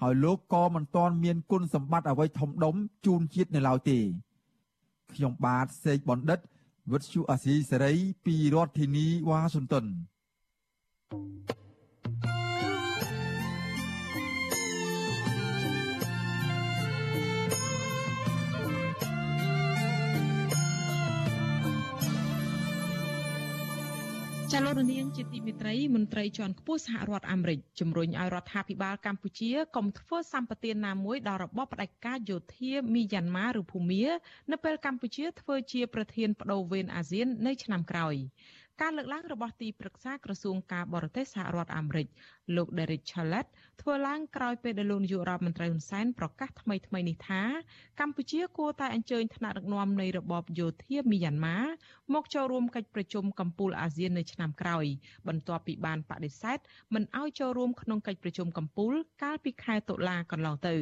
Speaker 2: ហើយលោកក៏មិនទាន់មានគុណសម្បត្តិអ្វីធំដុំជូនជាតិនៅឡើយទេខ្ញុំបាទសេកបណ្ឌិតវិទ្យុអាស៊ីសេរីពីរដ្ឋធានីវ៉ាស៊ីនតោន thank you
Speaker 1: ចាលោករនាងជាទីមេត្រីមន្ត្រីជាន់ខ្ពស់សហរដ្ឋអាមេរិកជំរុញឲ្យរដ្ឋាភិបាលកម្ពុជាកុំធ្វើសម្បទានណាមួយដល់របបផ្ដាច់ការយោធាមីយ៉ាន់ម៉ាឬភូមា នៅពេលកម្ពុជាធ្វើជាប្រធានបដូវវេនអាស៊ាន នៅឆ្នាំក្រោយ ការលើកឡើងរបស់ទីប្រឹក្សាក្រសួងការបរទេសសហរដ្ឋអាមេរិកលោក Derek Chollet ធ្វើឡើងក្រោយពេលដែលលោកនាយករដ្ឋមន្ត្រីហ៊ុនសែនប្រកាសថ្មីថ្មីនេះថាកម្ពុជាគួរតែអញ្ជើញថ្នាក់ដឹកនាំនៃរបបយោធាមីយ៉ាន់ម៉ាមកចូលរួមកិច្ចប្រជុំកំពូលអាស៊ាននៅឆ្នាំក្រោយបន្ទាប់ពីបានបដិសេធមិនឲ្យចូលរួមក្នុងកិច្ចប្រជុំកំពូលកាលពីខែតុលាកន្លងទៅ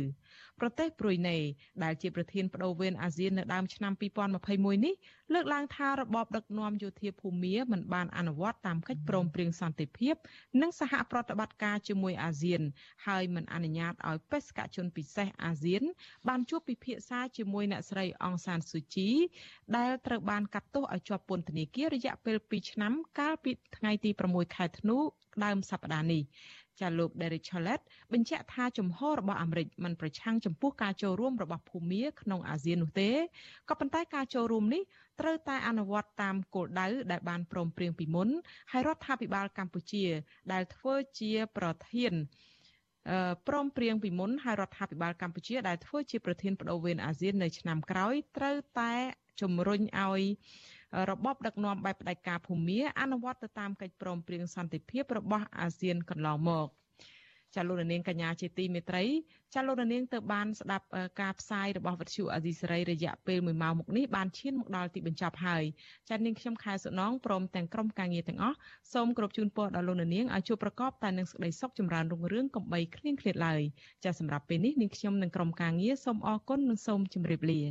Speaker 1: ប្រទេសប្រុយណេដែលជាប្រធានបដូវវេនអាស៊ាននៅដើមឆ្នាំ2021នេះលើកឡើងថារបបដឹកនាំយោធាភូមាមិនបានអនុវត្តតាមកិច្ចព្រមព្រៀងសន្តិភាព និងសហប្រតិបត្តិការជាមួយអាស៊ាន ហើយមិនអនុញ្ញាតឲ្យបេសកជនពិសេសអាស៊ាន បានជួបពិភាក្សាជាមួយអ្នកស្រីអងសានស៊ូជី ដែលត្រូវបានកាត់ទោសឲ្យជាប់ពន្ធនាគាររយៈពេល2ឆ្នាំកាលពីថ្ងៃទី6ខែធ្នូដើមសប្តាហ៍នេះ ចាលោក Derek Chollet បញ្ជាក់ថាជំហររបស់អាមេរិកមិនប្រឆាំងចំពោះការចូលរួមរបស់ភូមាក្នុងអាស៊ាននោះទេក៏ប៉ុន្តែការចូលរួមនេះត្រូវតែអនុវត្តតាមគោលដៅដែលបានព្រមព្រៀងពីមុនហើយរដ្ឋាភិបាលកម្ពុជា ដែលធ្វើជាប្រធានព្រមព្រៀងពីមុនហើយរដ្ឋាភិបាលកម្ពុជាដែលធ្វើជាប្រធានបដូវវេនអាស៊ាននៅឆ្នាំក្រោយត្រូវតែជំរុញឲ្យ របបដឹកនាំបែបផ្ដាច់ការភូមាអនុវត្តទៅតាមកិច្ចព្រមព្រៀងសន្តិភាពរបស់អាស៊ានកន្លងមកចាលោកនាងកញ្ញាជាទីមេត្រីចាលោកនាងទៅបានស្ដាប់ការផ្សាយរបស់វិទ្យុអាស៊ីសេរីរយៈពេល1ម៉ោងមកនេះបានឈានមកដល់ទីបញ្ចប់ហើយចានាងខ្ញុំខែសុណងព្រមទាំងក្រុមការងារទាំងអស់សូមគោរពជូនពរដល់លោកនាងឲ្យជួបប្រកបតែនឹងសេចក្តីសុខចម្រើនរុងរឿងកំបីគ្លៀងគ្លាតឡើយចាសម្រាប់ពេលនេះនាងខ្ញុំនិងក្រុមការងារសូមអរគុណនិងសូមជម្រាបលា